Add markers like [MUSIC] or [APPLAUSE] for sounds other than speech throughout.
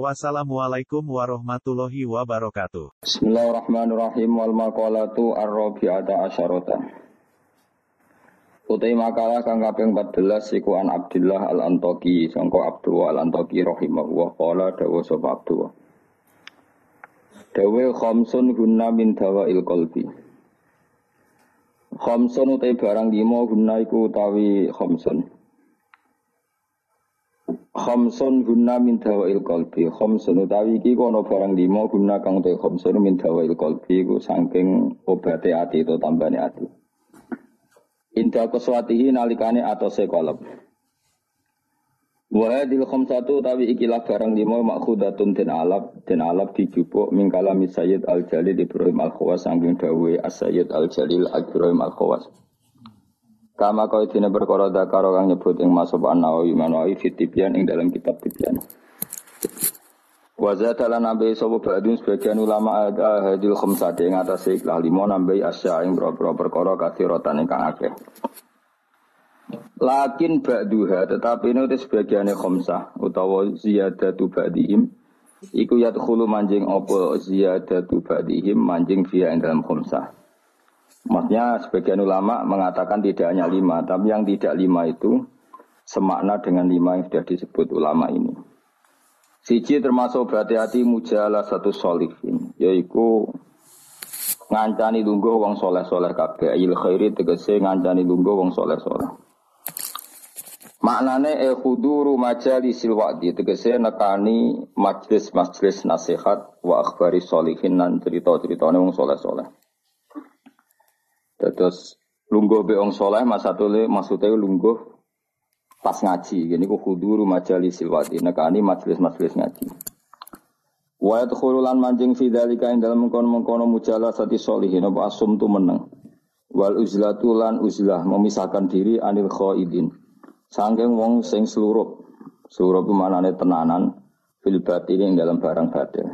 Wassalamualaikum warahmatullahi wabarakatuh. Bismillahirrahmanirrahim wal maqalatu ar-rabi'ata asyarata. Utai makalah kang kaping 14 iku an Abdullah al-Antoki sangka Abdullah al-Antoki rahimahullah qala dawa sapa Abdullah. Dawe khamsun gunna min dawail qalbi. Khamsun utai barang lima gunna iku utawi khamsun. Khamsun guna min dawail qalbi. Khamsun utawi iki kono barang lima guna kang te khamsun min dawail qalbi ku saking obate ati itu tambane ati. Indah keswatihi nalikane atose kolab. Wa hadil khamsatu utawi ikilah barang lima makhudatun den alab den alab dijupuk min kalami Sayyid Al Jalil Ibrahim Al Khawas saking dawe As-Sayyid Al Jalil Ibrahim Al Khawas. Kama kau dina perkara dakaro kang nyebut ing masab an-Nawawi Manawi fit tibyan ing dalam kitab tibyan. Wa zata lan nabi sapa ba'dun sebagian ulama ada hadil khamsati ing atase ikhlas limo nambahi asya ing boro perkara kathiratan ingkang akeh. Lakin ba'duha tetapi ini sebagian khamsah utawa ziyadatu ba'dihim iku yadkhulu manjing apa ziyadatu ba'dihim manjing via ing dalam khamsah. Maksudnya sebagian ulama mengatakan tidak hanya lima, tapi yang tidak lima itu semakna dengan lima yang sudah disebut ulama ini. Siji termasuk berhati-hati mujalah satu solihin, yaitu ngancani lungguh wong soleh soleh kabeh. Ayil khairi tegese ngancani lungguh wong soleh soleh. Maknane e khuduru majalisil wa'di tegese nekani majlis-majlis nasihat wa akhbari solihin nan cerita-ceritane wong soleh soleh. Terus lungguh be wong soleh mas satu le maksudnya lungguh pas ngaji. Gini ku khuduru majalis silwati. Nekani majelis-majelis ngaji. Wa yadkhulu lan manjing fi dzalika ing dalem mengkono-mengkono mujalasati sholihin apa asum tu meneng. Wal uzlatu lan uzlah memisahkan diri anil khaidin. Sangking wong sing seluruh. Seluruh pemanane tenanan fil batini ing dalam barang batin.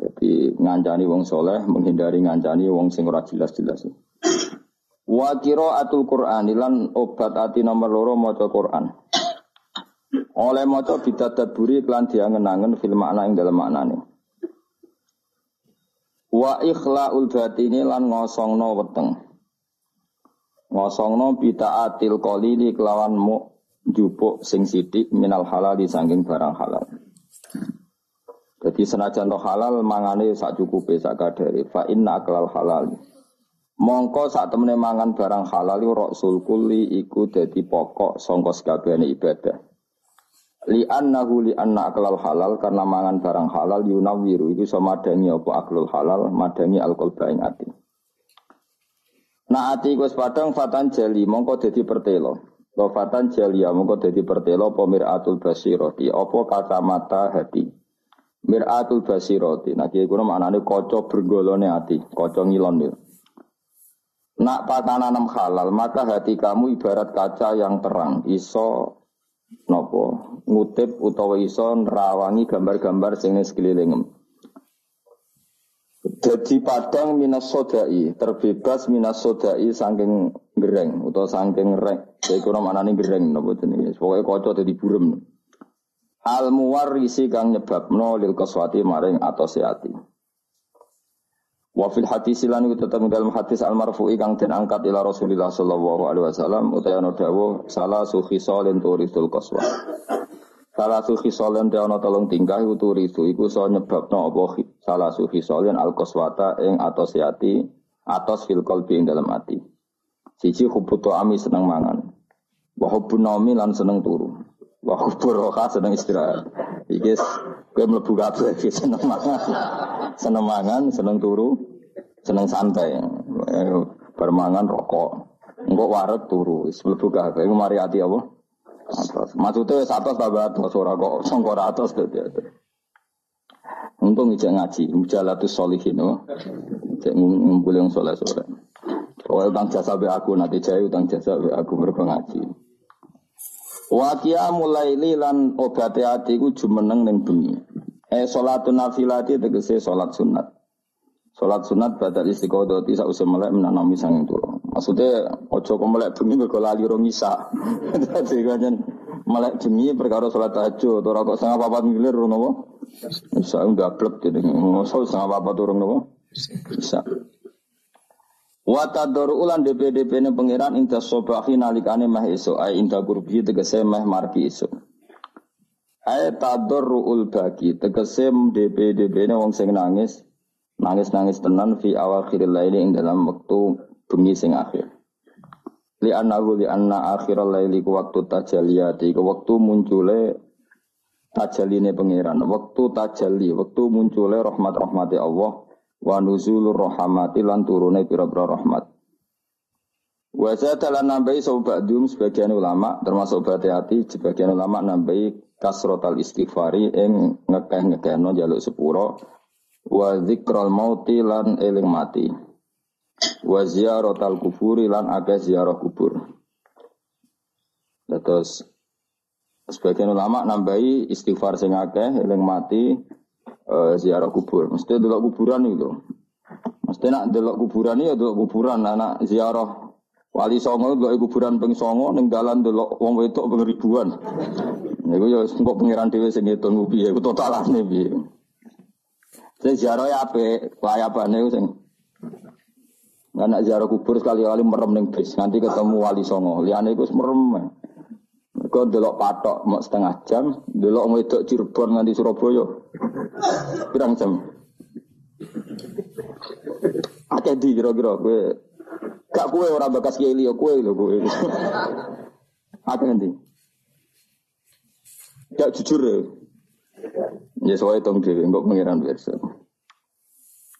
Jadi ngancani wong soleh, menghindari ngancani wong sing ora jelas-jelas. Wa atul Qur'an lan obat ati nomor loro maca Qur'an. Oleh maca bidadaburi klan diangen-angen fil makna ing dalam maknane. Wa ikhlaul batini lan ngosongno weteng. Ngosongno bidaatil qalili kelawan mu jupuk sing sithik minal halal di sangking barang halal. Jadi senajan to halal mangane sak cukupe sak kadare fa inna aklal halal. Mongko saat temene mangan barang halal rasul kulli iku dadi pokok sangka sekabehane ibadah. Li annahu li anna aklal halal karena mangan barang halal yunawiru iku iso madangi apa aklul halal madangi alkohol ing ati. Nah ati iku padang fatan jali mongko dadi pertelo. Lo fatan jalia mongko dadi pertelo apa miratul basirati apa kacamata hati. Miratul basirati. Nah kiye kuna maknane kaca bergolone ati, kaca ngilon Nak pakananam halal, maka hati kamu ibarat kaca yang terang, iso nopo ngutip utawa iso nerawangi gambar-gambar sing sekelilingem. Jadi padang minas sodai, terbebas minas sodai saking gereng utawa saking rek. Saya kurang mana nih gereng nopo jenis. Pokoknya kocok jadi burem. Al muwarisi kang nyebabno lil kaswati maring atau seati. Wa fil hadis lan iku dalam hadis al kang den angkat ila Rasulillah sallallahu alaihi wasallam utawa ana dawuh salah suhi solen. Salah suhi solen ana tolong tingkah iku iku so nyebabno apa salah suhi solen al qaswata ing atos ati atos fil qalbi ing dalam ati. Siji hubutu ami seneng mangan. Wa naumi lan seneng turu. Wa hubbur roha seneng istirahat. Iki kowe mlebu kabeh seneng mangan. Seneng mangan, seneng turu, seneng santai. Bermangan rokok. Engko waret turu, wis mlebu kabeh iku mari ati apa? Atas. Maksudnya wis atas tambah atas ora kok sangka atas dadi. Untung ijek ngaji, mujalatus solihin. Oh. cek ngumpul yang soleh soleh. Oh utang jasa be aku nanti jaya utang jasa be aku mereka Wakia mulai lilan obati hati ku jumeneng neng bengi. Eh sholatun nafilati tegese sholat sunat. Sholat sunat badal istiqodah tidak usah melek menanami sang turu. Maksudnya ojo kok melek bengi mergo lali rong isa. [LAUGHS] Dadi melek bengi perkara sholat tahajud ora kok setengah papat milir nopo. Bisa udah blek jadi ngosol setengah papat turun nopo. Bisa. Watadoru ulan DPDP ini pangeran inta sobahi nalikane meh iso ay inta kurbi tegese meh marki iso. Ay tadorru bagi tegese DPDP ini wong sing nangis nangis-nangis tenan fi awal khiril laili ing dalam waktu bengi sing akhir. Li annahu li anna akhiral laili ku waktu tajaliyati ku waktu muncule tajaline pangeran, waktu tajalli, waktu muncule rahmat-rahmati Allah wa nuzulur rahmati lan turune pira-pira rahmat. Wa dalan nambahi dum sebagian ulama termasuk berhati hati sebagian ulama nambahi kasrotal istighfari ing ngekeh-ngekehno jaluk sepuro. Wa dzikral mauti lan eling mati. Wa ziyaratal kuburi lan akeh ziarah kubur. Terus sebagian ulama nambahi istighfar sing akeh eling mati uh, ziarah kubur. Mesti delok kuburan itu. Mesti nak delok kuburan ya delok kuburan. Anak ziarah wali songo delok kuburan ping songo ning dalan delok wong wedok ping ribuan. Niku ya engko pangeran dhewe sing ngitung piye totalane piye? Saya ziarah ya ape, layapane sing Anak ziarah kubur sekali-kali merem ning bis, nanti ketemu wali songo. Liane iku merem. Mergo delok patok mau setengah jam, delok wedok Cirebon nganti Surabaya. Pirang jam? Akeh di kira-kira kowe. Gak kowe ora bekas kiai liya kowe lho kowe. Akeh ndi? Gak jujur ya. Ya soalnya tong dhewe engko pengiran versi.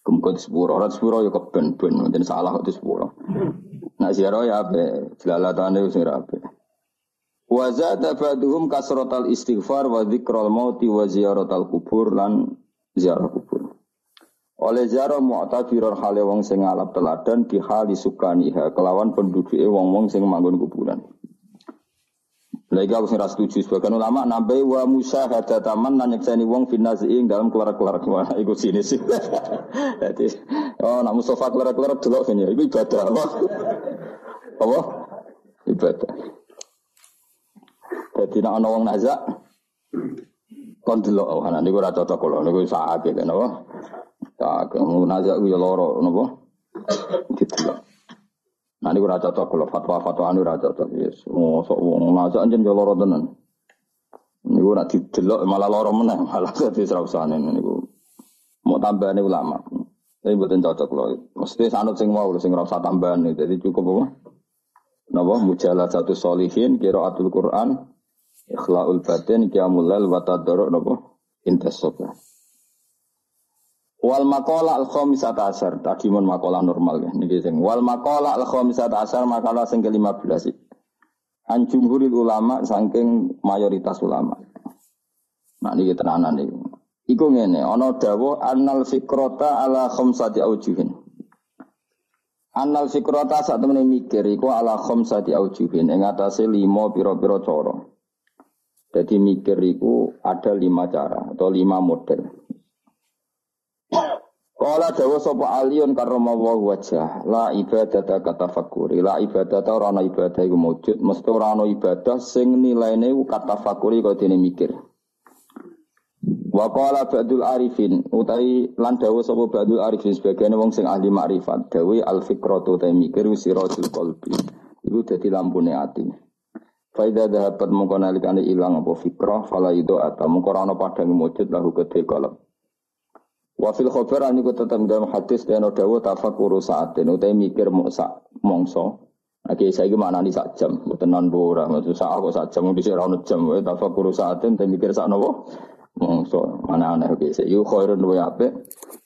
Di sepuro, orang sepuro ya keben ben, mungkin salah di sepuro. Nah ziarah ya apa? Jelalatan itu sing rapi. Wa zada ba'duhum kasratal istighfar wa dzikral mauti wa ziyaratal kubur lan ziarah kubur. Oleh ziarah mu'tabirar hale wong sing ngalap teladan di hali sukaniha kelawan penduduke wong-wong sing manggon kuburan. Lagi aku nggak setuju sebagian ulama nambai wa musa hada taman nanya nyekseni wong finaziing dalam keluar keluar [LAUGHS] ikut sini sih. [LAUGHS] Jadi oh nak Mustafa keluar dulu itu ibadah apa? [LAUGHS] Apa? Ibadah. Jadi nak ana wong nazak kon delok oh ana niku ora cocok kula niku sakit napa? Mau nazak ku ya lara napa? Didelok. Nah ini ora cocok kalau fatwa-fatwa anu ora cocok. Yes, mosok wong mazak anjen yo lara tenan. Niku ora didelok malah lara meneh, [LAUGHS] malah dadi serausane niku. Mau tambahane ulama. Tapi mboten cocok lho. Mesti sanut sing mau sing ora usah tambahan. Jadi cukup apa? Napa mujalah satu solihin qiraatul Quran ikhlaul batin qiyamul lail wa tadarruk napa Wal makola al khomisat asar tadi mon makola normal ya niki sing wal makola al khomisat asar makalah sing ke-15 an jumhuril ulama saking mayoritas ulama. Nah niki tenanan iki. Iku ngene, ana dawuh annal fikrata ala khamsati aujuhin. Annal fikrata sak temene mikir iku ala khamsati aujuhin ing atase lima pira-pira cara. Jadi mikir iku ada lima cara atau lima model. Kala dawa sapa aliun karramallah wajah la ibadata kata fakuri. La ibadata ora ana ibadah iku wujud mesti ora ana ibadah sing nilaine kata fakuri kok dene mikir. Wa qala ba'dul arifin utai lan dawa sapa ba'dul arifin sebagian wong sing ahli makrifat dawe al fikratu ta mikir siratul qalbi. Iku dadi lampune ati Faida dapat mongko nalikane ilang apa fikrah fala itu atau mongko ora ana padang wujud lahu kedhe kalep Wafil khobar ani ku tetap dalam hadis dan dawa tafakuru saatin. Utai mikir sak mongso. Oke saya gimana nih sak jam, bukan non bora, maksud aku sak jam di sini jam, utai tafakuru saatin utai mikir sak nopo? Mongso. Mana aneh oke saya yuk khairun wa ape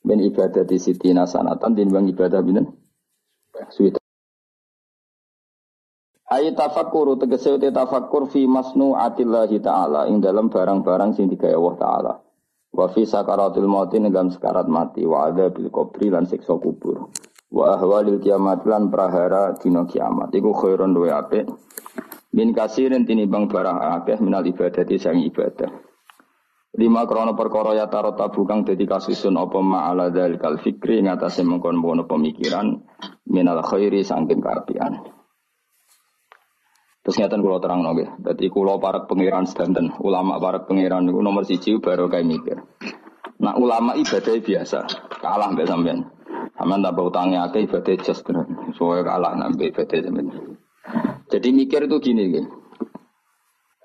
ben ibadah di siti nasanatan bang ibadah binen. Suwita. Ayi tafakuru tegese utai tafakur fi masnu atillahi ta'ala ing dalam barang-barang sing digawe Allah ta'ala. Wa fi sakaratil mauti negam sekarat mati wa ada bil kubri lan siksa kubur. Wa ahwalil kiamat lan prahara dina kiamat iku khairon duwe apik. Min kasirin tinimbang barang akeh minal ibadati sang ibadah. Lima krono perkara ya tarot tabukang dadi kasusun apa ma'ala dalikal fikri ngatasi mengkon-mengkon pemikiran minal khairi sangking karapian. Terus nyata kulo terang nggih. Dadi kulo para pangeran sedanten, ulama para pangeran niku nomor siji baru kayak mikir. Nah ulama ibadah biasa, kalah mbek sampean. Tak utangnya akeh ibadah just. Soale kalah nambah ibadah sampean. Jadi mikir itu gini gitu.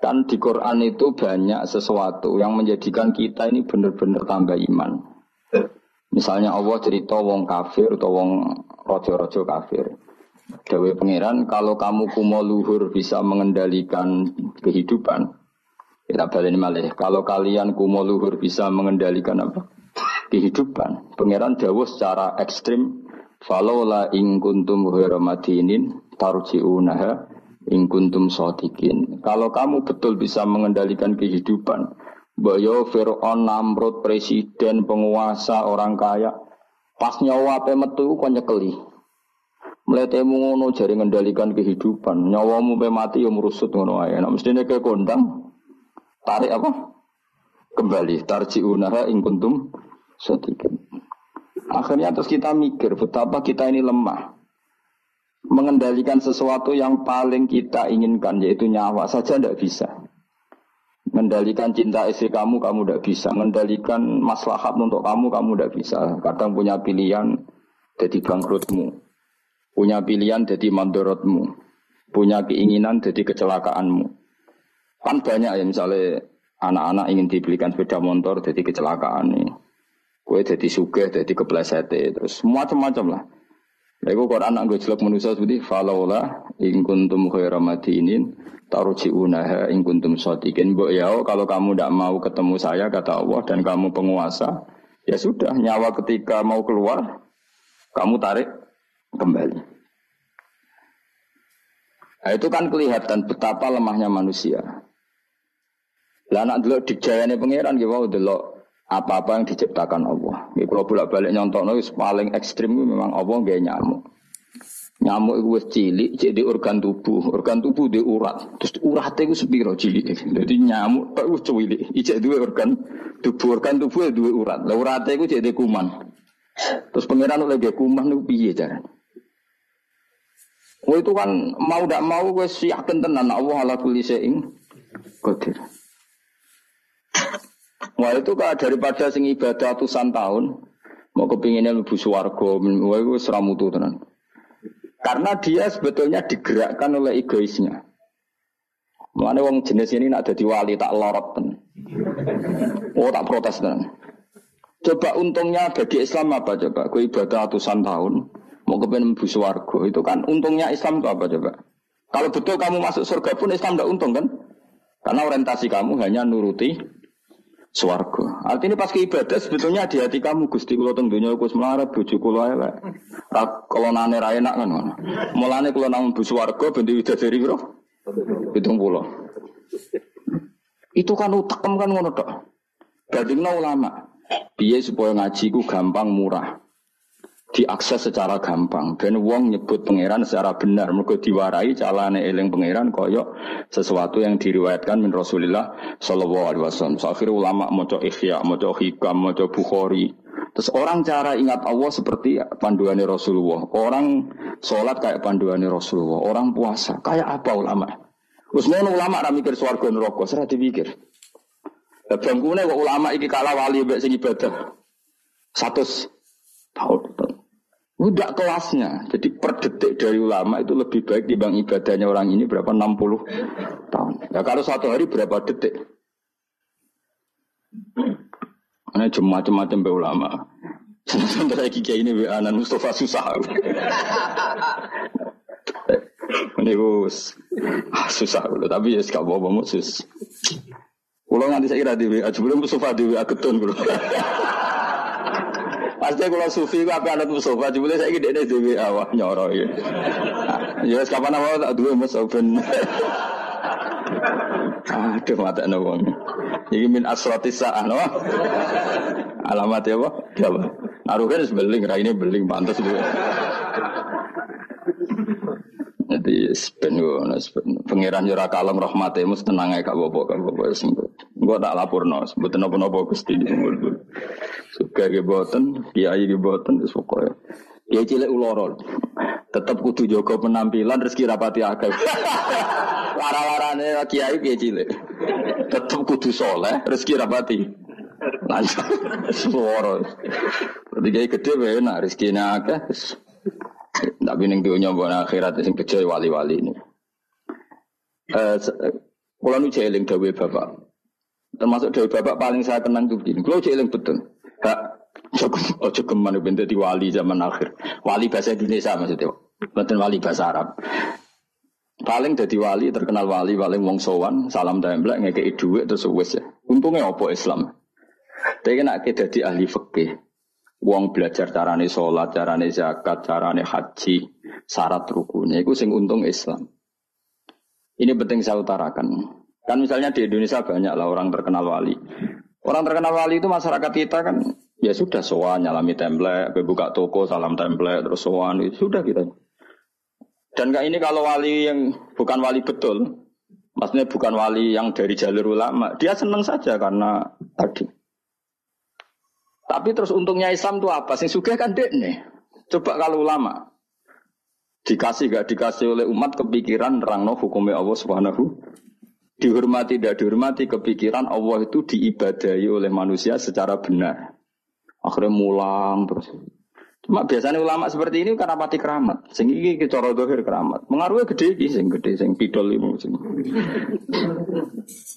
Kan di Quran itu banyak sesuatu yang menjadikan kita ini benar-benar tambah iman. Misalnya Allah cerita wong kafir atau wong rojo-rojo kafir. Dewi pangeran, kalau kamu kumo luhur bisa mengendalikan kehidupan, kita balik malih. Kalau kalian kumo luhur bisa mengendalikan apa? Kehidupan. Pangeran Dawo secara ekstrim, falola ing kuntum madinin tarji'unaha ing kuntum sotikin. Kalau kamu betul bisa mengendalikan kehidupan, Boyo Fir'aun, Namrud, presiden, penguasa, orang kaya, pas nyawa apa metu kok nyekeli. Mletemu ngono jari mengendalikan kehidupan. Nyawamu pe mati yo merusut ngono ae. Nek mestine ke kondang tarik apa? Kembali tarjiunaha ing kuntum sadiqin. Akhirnya terus kita mikir betapa kita ini lemah. Mengendalikan sesuatu yang paling kita inginkan yaitu nyawa saja tidak bisa. Mengendalikan cinta istri kamu, kamu tidak bisa. Mengendalikan maslahat untuk kamu, kamu tidak bisa. Kadang punya pilihan jadi bangkrutmu. Punya pilihan jadi mandorotmu. Punya keinginan jadi kecelakaanmu. Kan banyak ya misalnya anak-anak ingin dibelikan sepeda motor jadi kecelakaan nih. Kue jadi suge, jadi kepleset terus macam-macam lah. Lalu Quran anak gue jelek manusia seperti falaula ing kuntum khaira madinin tarujiunaha ing kuntum sadiqin. Mbok ya kalau kamu tidak mau ketemu saya kata Allah dan kamu penguasa, ya sudah nyawa ketika mau keluar kamu tarik kembali. Nah, itu kan kelihatan betapa lemahnya manusia. Lah anak dulu dijayane pangeran gitu, wow, dulu apa-apa yang diciptakan Allah. Ini kalau bolak balik nyontok itu paling ekstrim memang Allah gak nyamuk. Nyamuk itu cilik, jadi organ tubuh, organ tubuh di urat, terus urat itu sepiro cilik. Jadi nyamuk itu cilik, ijek dua organ tubuh, organ tubuh dua urat. Lah urat itu jadi kuman. Terus pangeran lagi kuman itu piye caranya? Wah itu kan mau tidak mau gue yakin tenan Allah ala kulli syai'in qadir. Wah itu kan daripada sing ibadah ratusan tahun mau kepinginnya lebih suwargo, wah itu seramutu tenan. Karena dia sebetulnya digerakkan oleh egoisnya. Mana wong jenis ini nak jadi wali tak lorot ten. Oh tak protes tenan. Coba untungnya bagi Islam apa coba? Gue ibadah ratusan tahun, mau kepengen mlebu swarga. Itu kan untungnya Islam itu apa coba? Kalau betul kamu masuk surga pun Islam tidak untung kan? Karena orientasi kamu hanya nuruti swarga. Artinya pas ke ibadah sebetulnya di hati kamu Gusti kula teng donya melarat bojo kula elek. Kalau nane ra enak kan ngono. Mulane kula nang mlebu swarga ben widadari piro? 70. Itu kan utekem kan ngono tok. Bandingno ulama. Biaya supaya ngaji ku gampang murah diakses secara gampang. Dan wong nyebut pangeran secara benar. Mereka diwarai calane eling pangeran koyok sesuatu yang diriwayatkan min Rasulullah sallallahu alaihi wasallam. Ulama maca ihya maca hikam maca bukhari. Terus orang cara ingat Allah seperti panduannya Rasulullah. Orang sholat kayak panduannya Rasulullah. Orang puasa kayak apa ulama? Usman ulama ra mikir swarga neraka serah dipikir. Bangkune kok ulama iki kalah wali mbek sing ibadah? Satu tahun Udah kelasnya. Jadi per detik dari ulama itu lebih baik dibanding ibadahnya orang ini berapa 60 tahun. Ya kalau satu hari berapa detik? Ini macam-macam be ulama. Sementara kiai ini anak Mustafa susah. ini bos susah. Tapi ya sekarang bawa musus. Kalau nanti saya kira di WA, sebelum Mustafa di WA ketun Pasti kalau sufi ku apa anak Mustafa, jebule gede deh dewi awak nyoro ya. Ya kapan awak tak dua Mustafa. Aduh mata wong. Iki min asratis sa'ah no. Alamat ya, Pak? Ya, Pak. Naruhnya beling, ini beling pantas itu. Jadi sepen ngono pangeran yo ora kalem rahmate mus tenang ae gak apa-apa gak apa-apa sing engko tak laporno mboten napa-napa Gusti Suka ge boten, kiai ge boten. Kiai cilik uloro. Tetep kudu jaga penampilan rezeki rapati akeh. [LAUGHS] Lara-larane kiai kiai cilik. Tetep kudu soleh, rezeki rapati. Lancar. [LAUGHS] Suara. Berarti kiai gede wae nak rezekine akeh. Tapi ning dunya mbok akhirat sing bejo wali-wali ini. Eh kula nu jeling Bapak. Termasuk dawuh Bapak paling saya kenang tuh begini. Kula jeling betul. Hak ojo geman ben dadi wali zaman akhir. Wali bahasa Indonesia maksudnya. Bukan wali bahasa Arab. Paling jadi wali, terkenal wali, paling wong sowan, salam templek, ngekei duit, terus wes ya. Untungnya apa Islam? Tapi nak jadi ahli fikih. Wong belajar carane sholat, carane zakat, carane haji, syarat rukunnya. Itu sing untung Islam. Ini penting saya utarakan. Kan misalnya di Indonesia banyak lah orang terkenal wali. Orang terkenal wali itu masyarakat kita kan ya sudah soan nyalami template, buka toko salam template terus soan itu sudah kita. Dan kak ini kalau wali yang bukan wali betul, maksudnya bukan wali yang dari jalur ulama, dia senang saja karena tadi. Tapi terus untungnya Islam itu apa? Sing suka kan dek nih. Coba kalau ulama dikasih gak dikasih oleh umat kepikiran rangno hukumnya Allah Subhanahu dihormati tidak dihormati kepikiran Allah itu diibadahi oleh manusia secara benar. Akhirnya mulang terus. Cuma biasanya ulama seperti ini karena mati keramat. Sing iki cara dohir keramat. Mengaruhnya gede iki sing gede sing pidol ini.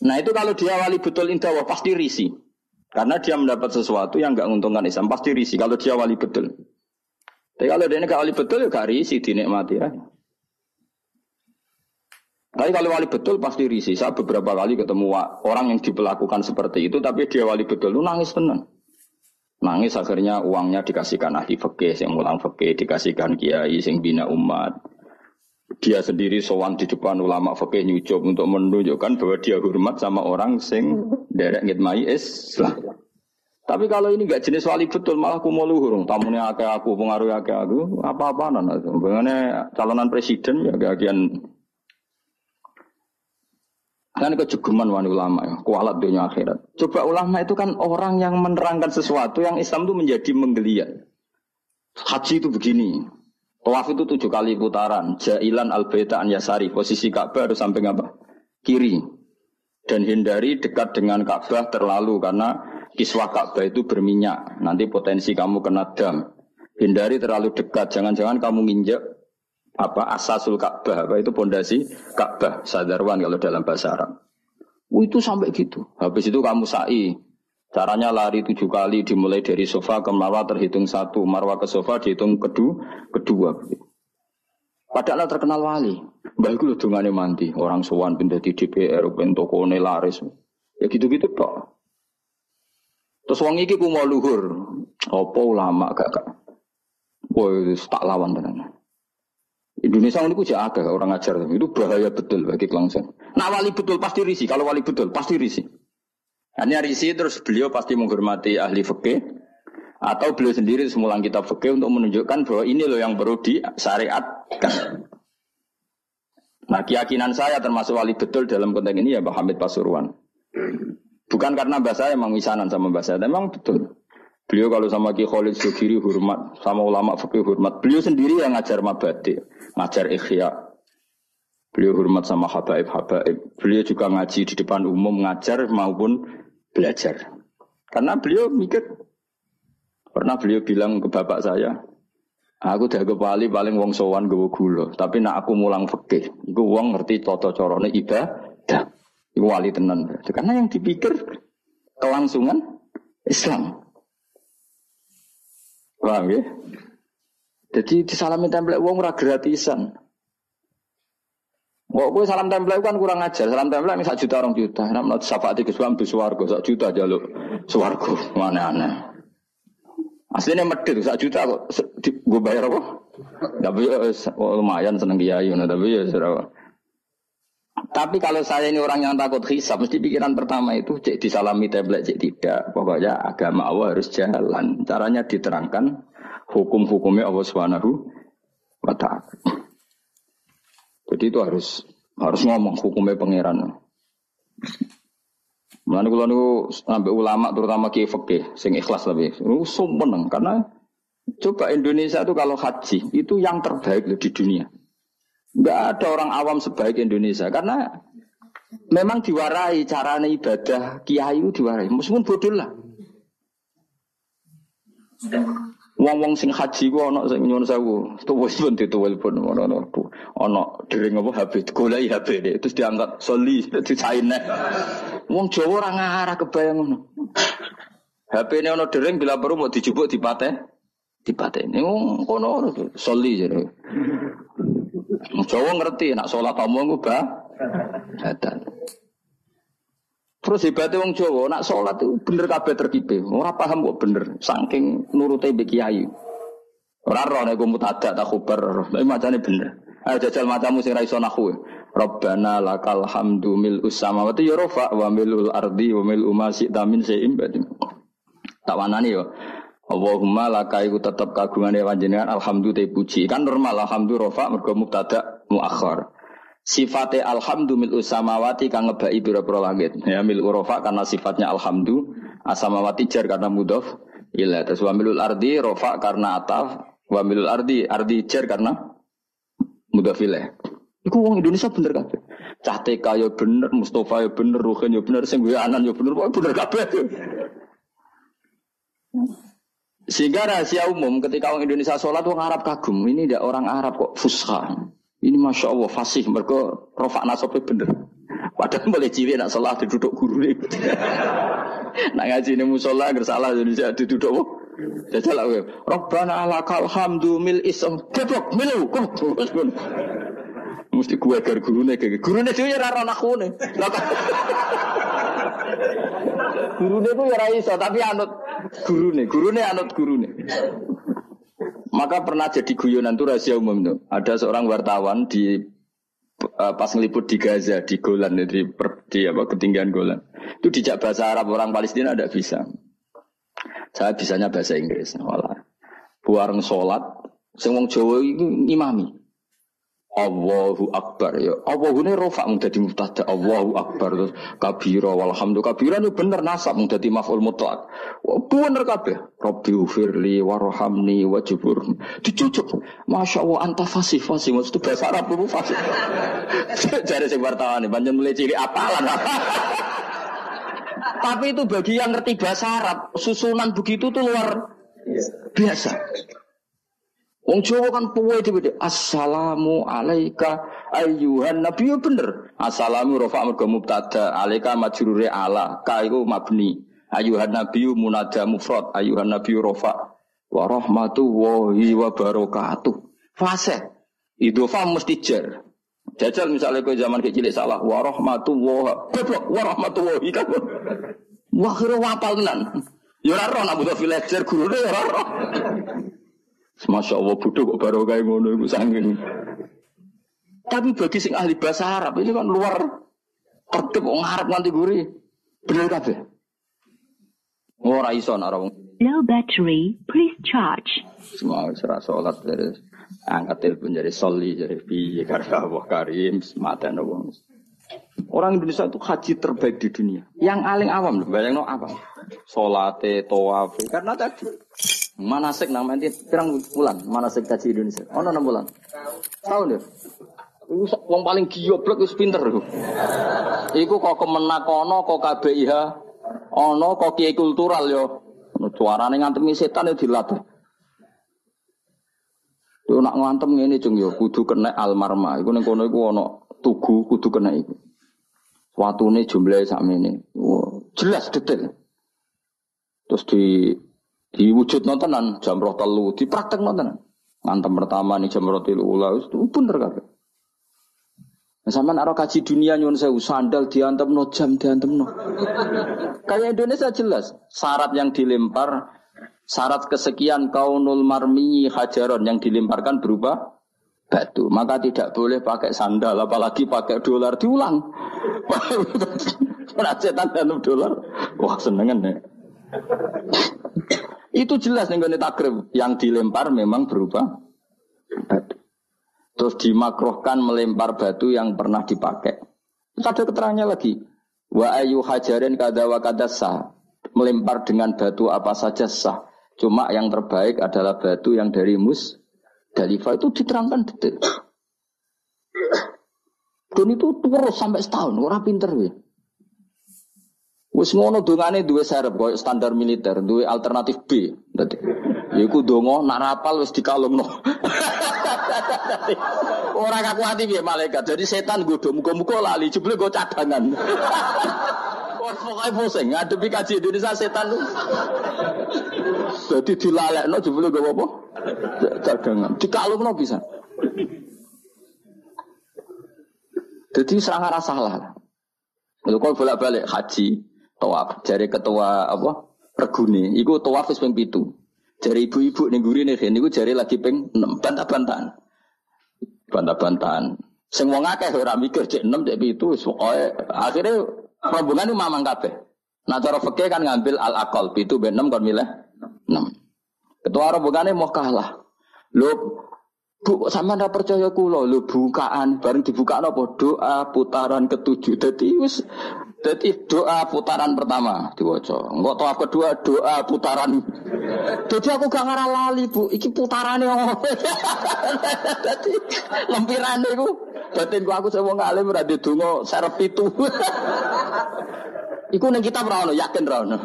Nah itu kalau dia wali betul indah pasti risi. Karena dia mendapat sesuatu yang nggak menguntungkan Islam pasti risi. Kalau dia wali betul. Tapi kalau dia nggak wali betul ya gak risi dinikmati ya. Tapi kalau wali betul pasti risi. Saya beberapa kali ketemu orang yang diperlakukan seperti itu, tapi dia wali betul, lu nangis tenang. Nangis akhirnya uangnya dikasihkan ahli fikih, yang mulang fikih, dikasihkan kiai, yang bina umat. Dia sendiri sowan di depan ulama fikih nyucup untuk menunjukkan bahwa dia hormat sama orang sing derek ngitmai Islam. Tapi kalau ini gak jenis wali betul, malah aku mau luhur. Tamunya akeh aku, pengaruh akeh aku, apa-apa nana. Bagaimana calonan presiden ya gagian Kan kejugeman wani ulama ya, kualat dunia akhirat. Coba ulama itu kan orang yang menerangkan sesuatu yang Islam itu menjadi menggeliat. Haji itu begini. Tawaf itu tujuh kali putaran. Jailan al an yasari. Posisi Ka'bah harus sampai apa? Kiri. Dan hindari dekat dengan Ka'bah terlalu karena kiswah Ka'bah itu berminyak. Nanti potensi kamu kena dam. Hindari terlalu dekat. Jangan-jangan kamu nginjek apa asasul Ka'bah apa itu pondasi Ka'bah sadarwan kalau dalam bahasa Arab. Oh, itu sampai gitu. Habis itu kamu sa'i. Caranya lari tujuh kali dimulai dari sofa ke marwah terhitung satu, marwah ke sofa dihitung kedua, kedua. Padahal terkenal wali. Mbah itu dungane manti, orang sowan pindah di DPR, ben tokone laris. Ya gitu-gitu tok. Terus wong iki ku mau luhur. Apa ulama gak gak. Woi, tak lawan tenan. Indonesia ini kuja agak orang ngajar itu bahaya betul bagi kelangsungan. Nah wali betul pasti risi. Kalau wali betul pasti risi. Hanya risi terus beliau pasti menghormati ahli fikih atau beliau sendiri semulang kitab fikih untuk menunjukkan bahwa ini loh yang perlu disyariatkan. Nah keyakinan saya termasuk wali betul dalam konteks ini ya Pak Hamid Pasuruan. Bukan karena bahasa emang misanan sama bahasa, memang betul. Beliau kalau sama Ki Khalid Sugiri hormat, sama ulama fikih hormat. Beliau sendiri yang ngajar mabadi ngajar ikhya. Beliau hormat sama habaib-habaib. Beliau juga ngaji di depan umum, ngajar maupun belajar. Karena beliau mikir, pernah beliau bilang ke bapak saya, aku dah ke Bali paling wong sowan gue gula, tapi nak aku mulang fikih, gue wong ngerti toto corone ibadah. Wali tenan. Karena yang dipikir kelangsungan Islam. Paham ya? Jadi disalami template wong ora gratisan. Kok gue salam template kan kurang ajar. Salam template ini juta orang juta. Nek menurut syafaat iki suam di swarga sak juta jaluk swarga. Mana aneh. Aslinya medit sak juta kok gue bayar apa? Tapi ya, oh, lumayan seneng kiai tapi ya serah. Tapi kalau saya ini orang yang takut hisab, mesti pikiran pertama itu cek disalami tablet, cek tidak. Pokoknya agama Allah harus jalan. Caranya diterangkan hukum-hukumnya Allah Subhanahu wa taala. Jadi itu harus harus ngomong hukumnya pangeran. Mulane kula niku ulama terutama kiai fikih sing ikhlas lebih. Niku karena coba Indonesia itu kalau haji itu yang terbaik di dunia. Enggak ada orang awam sebaik Indonesia karena memang diwarai cara ibadah kiai itu diwarai. Meskipun bodoh lah. Wong-wong sing haji ku ana sing nyuwun sewu, tuwa pun dituwel pun ana ana dering apa HP goleki HP terus diangkat soli [LAUGHS] dicaine. Wong Jawa ora ngarah kebayang ngono. HP ini ana dering bila perlu mau dijupuk dipate dipateni. Wong kono soli jadi. Jawa ngerti nak sholat omong ba badan. Terus hebatnya wong Jawa nak sholat itu bener kabeh terkipe. Ora paham kok bener saking nurute mbek kiai. Ora ro nek mutada tak khubar, tapi macane bener. Ayo jajal matamu sing ra iso nahwu. Rabbana lakal hamdu mil usamawati ya rafa wa milul ardi wa mil ma syi'ta min syai'in Tak wanani yo. Allahumma laka iku tetep kagungane panjenengan alhamdulillah puji. Kan normal alhamdulillah rofa mergo mubtada muakhir. Sifate alhamdu mil usamawati kang ngebai pira-pira langit. Ya mil urofa karena sifatnya alhamdu, asamawati jar karena mudhof ila. Terus wa milul ardi rofa karena ataf, wa milul ardi ardi jar karena mudhof ila. Iku wong Indonesia bener kabeh. Cah TK ya bener, Mustafa ya bener, Ruhin ya bener, sing anan ya bener, pokoknya bener kabeh. Sehingga rahasia umum ketika orang Indonesia sholat orang Arab kagum. Ini tidak orang Arab kok fusha. Ini masya Allah fasih. Mereka rofak nasabnya bener. Padahal boleh cilik nak sholat duduk guru nih. [LAUGHS] nak ngaji ini musola salah Indonesia duduk? Jajal lah. Rabbana alakal hamdu mil isam. Keblok milu. [LAUGHS] Mesti gue agar guru nih guru nih dia rara aku nih. Guru nih tuh ya raiso tapi anut guru nih, guru nih anut guru nih. Maka pernah jadi guyonan tuh rahasia umum tuh. Ada seorang wartawan di uh, pas ngeliput di Gaza di Golan di, per, di apa ketinggian Golan. Itu dijak bahasa Arab orang Palestina tidak bisa. Saya bisanya bahasa Inggris. Walah. Buareng sholat, semua Jawa itu imami. Allahu Akbar ya. Allahu ini rofa mau jadi mutada. Allahu Akbar terus kabira walhamdulillah kabira ini bener nasab mau jadi maf'ul mutlak. Bener kabeh. Rabbi ufirli warhamni wajibur. Dicucuk. Masya Allah anta fasih fasih maksud bahasa Arab itu fasih. [LAUGHS] Jadi sing wartawan banyak mulai ciri apalan. [LAUGHS] Tapi itu bagi yang ngerti bahasa Arab susunan begitu tuh luar biasa. Wong Jawa kan puwe dhewe. Assalamu alayka ayyuhan nabi yo bener. Assalamu rafa mergo mubtada, alayka majrure ala, ka iku mabni. Ayyuhan nabi munada mufrad, ayyuhan nabi rafa wa rahmatullahi wa barakatuh. Fase. Idhofa mesti jar. Jajal misalnya kau zaman kecil salah wa rahmatullah. Goblok wa rahmatullahi kan. Wah kira wapal tenan. Ya ora roh nak butuh villager gurune ya ora. Masya Allah bodoh kok baru kayak ngono itu sangking. Tapi bagi sing ahli bahasa Arab ini kan luar tertib wong Arab nganti guri. Bener kabeh. Ora iso nak Low battery, please charge. Semua serah sholat dari angkat telepon jadi soli jadi piye karena Allah Karim semata wong. Orang Indonesia itu haji terbaik di dunia. Yang paling awam, bayang no apa? Solate, tawaf, karena tadi Manasik nama nanti pirang bulan manasik kaji Indonesia. Oh enam bulan. Tahun deh. Iku wong paling goblok wis pinter iku. Iku kok kemenak ana kok KBIH ana kok kiai kultural yo. Suarane ngantemi setan yo dilatih. Yo nak ngantem ngene cung yo kudu kena almarma. Iku ning kono iku ana tugu kudu kena iku. Watune jumlahe sakmene. Jelas detail. Terus di Diwujud nontonan jam roh telu, praktek nontonan. Ngantem pertama nih jam roh telu ulah itu bener kan? Nah, sama naro kaji dunia nyun saya sandal diantem no jam diantem no. [LAUGHS] Kayak Indonesia jelas syarat yang dilempar syarat kesekian kaunul marmi hajaron yang dilemparkan berupa batu. Maka tidak boleh pakai sandal, apalagi pakai dolar diulang. [LAUGHS] Pernah dolar, wah senengan ya. Itu jelas nih takrib yang dilempar memang berubah batu. Terus dimakrohkan melempar batu yang pernah dipakai. Terus ada keterangannya lagi. Wa ayu hajarin kada wa kada sah. Melempar dengan batu apa saja sah. Cuma yang terbaik adalah batu yang dari mus Dalifa itu diterangkan detail. Dan itu terus sampai setahun, orang pinter ya. Wis ngono dongane duwe serep koyo standar militer, duwe alternatif B. Dadi iku donga nak rapal wis dikalungno. [LAUGHS] Ora hati piye malaikat. Jadi setan godho muga-muga lali jebule go cadangan. [LAUGHS] Wah pokoke pusing ngadepi kaji Indonesia setan. Jadi dilalekno jebule go apa? Cadangan. Dikalungno bisa. Jadi serangan salah. Kalau bolak-balik haji, tawaf. Jari ketua apa? Regune. Iku tawaf wis ping 7. Jari ibu-ibu ning gurine kene niku jari lagi ping 6 bantah-bantahan. Bantah-bantahan. Sing wong akeh ora mikir cek 6 cek 7 wis pokoke akhire rombongan itu mamang kabeh. Nah cara fikih kan ngambil al akal 7 ben 6 kon milih 6. Ketua rombongane mau kalah. Lho Bu, sama ndak percaya kulo, lu bukaan bareng dibuka apa doa putaran ketujuh. Jadi wis jadi doa putaran pertama diwaca. Enggak tahu kedua doa putaran. Jadi aku gak ngarah lali, Bu. Iki putarane apa? [LAUGHS] Dadi lempirane iku batin aku saya wong alim ora ndonga serep itu. [LAUGHS] Iku ning kitab ora ono, yakin ono.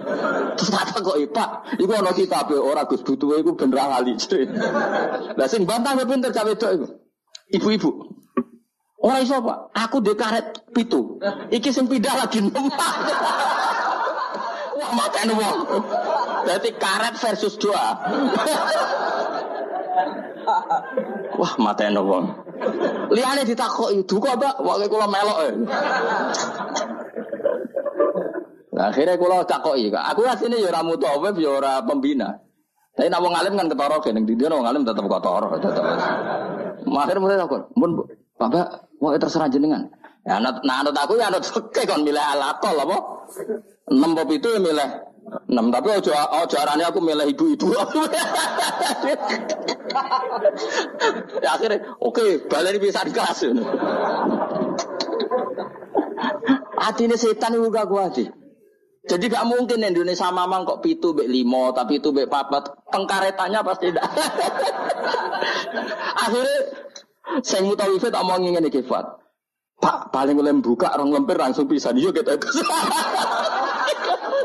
Terus kata kok Pak, iku ono kitab ora Gus butuhe iku ben ra lali. [LAUGHS] Lah sing bantah pinter wedok iku. Ibu-ibu. Ora iso, Pak. Aku di karet pitu. Iki sing pindah lagi numpak. [LAUGHS] Wah, matane wong. Berarti karet versus doa. Wah, matane wong. Liane ditakoki, "Duka, Mbak?" Wae kula melok. E. Nah, akhirnya kula takoki, Aku asline ya ora mutawif ya ora pembina. Tapi nak wong alim kan ketara kene, ndi wong alim tetep ketara, tetep. Akhirnya mulai takon, "Mun, Bapak, Mau terserah jenengan. Ya anut nah anut aku ya anut oke kon milih alakol apa? Enam pop itu ya milih enam tapi ojo ojo arane aku milih ibu-ibu. [LAUGHS] ya akhirnya oke okay, balik bisa di kelas. Ini setan itu gak kuat Jadi gak mungkin Indonesia mamang kok pitu bek limo, tapi itu bek papat. Pengkaretannya pasti tidak. [LAUGHS] Akhirnya saya mutawifat omong ngene iki Fat. Pak paling oleh buka orang lempir langsung bisa yo kita. [LAUGHS]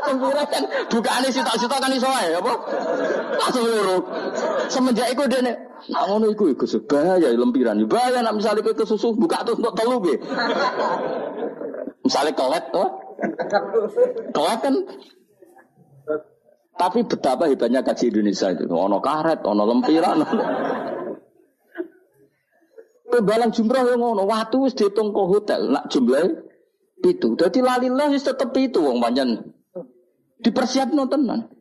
Lempir kan bukaane sitok-sitok kan iso ae apa? Langsung loro. Semenjak iku dene Nah ngono iku iku sebaya lempiran. Bahaya nak misalnya kowe kesusu buka terus untuk telu piye. Misalnya kelet tuh. Kelet kan tapi betapa hebatnya kaji Indonesia itu. Ono karet, ono lempiran. Balang jumroh yang ngono, waktu wis dihitung ke hotel, nak jumlah itu. Jadi lalilah wis tetep itu wong panjen. Dipersiap nontonan.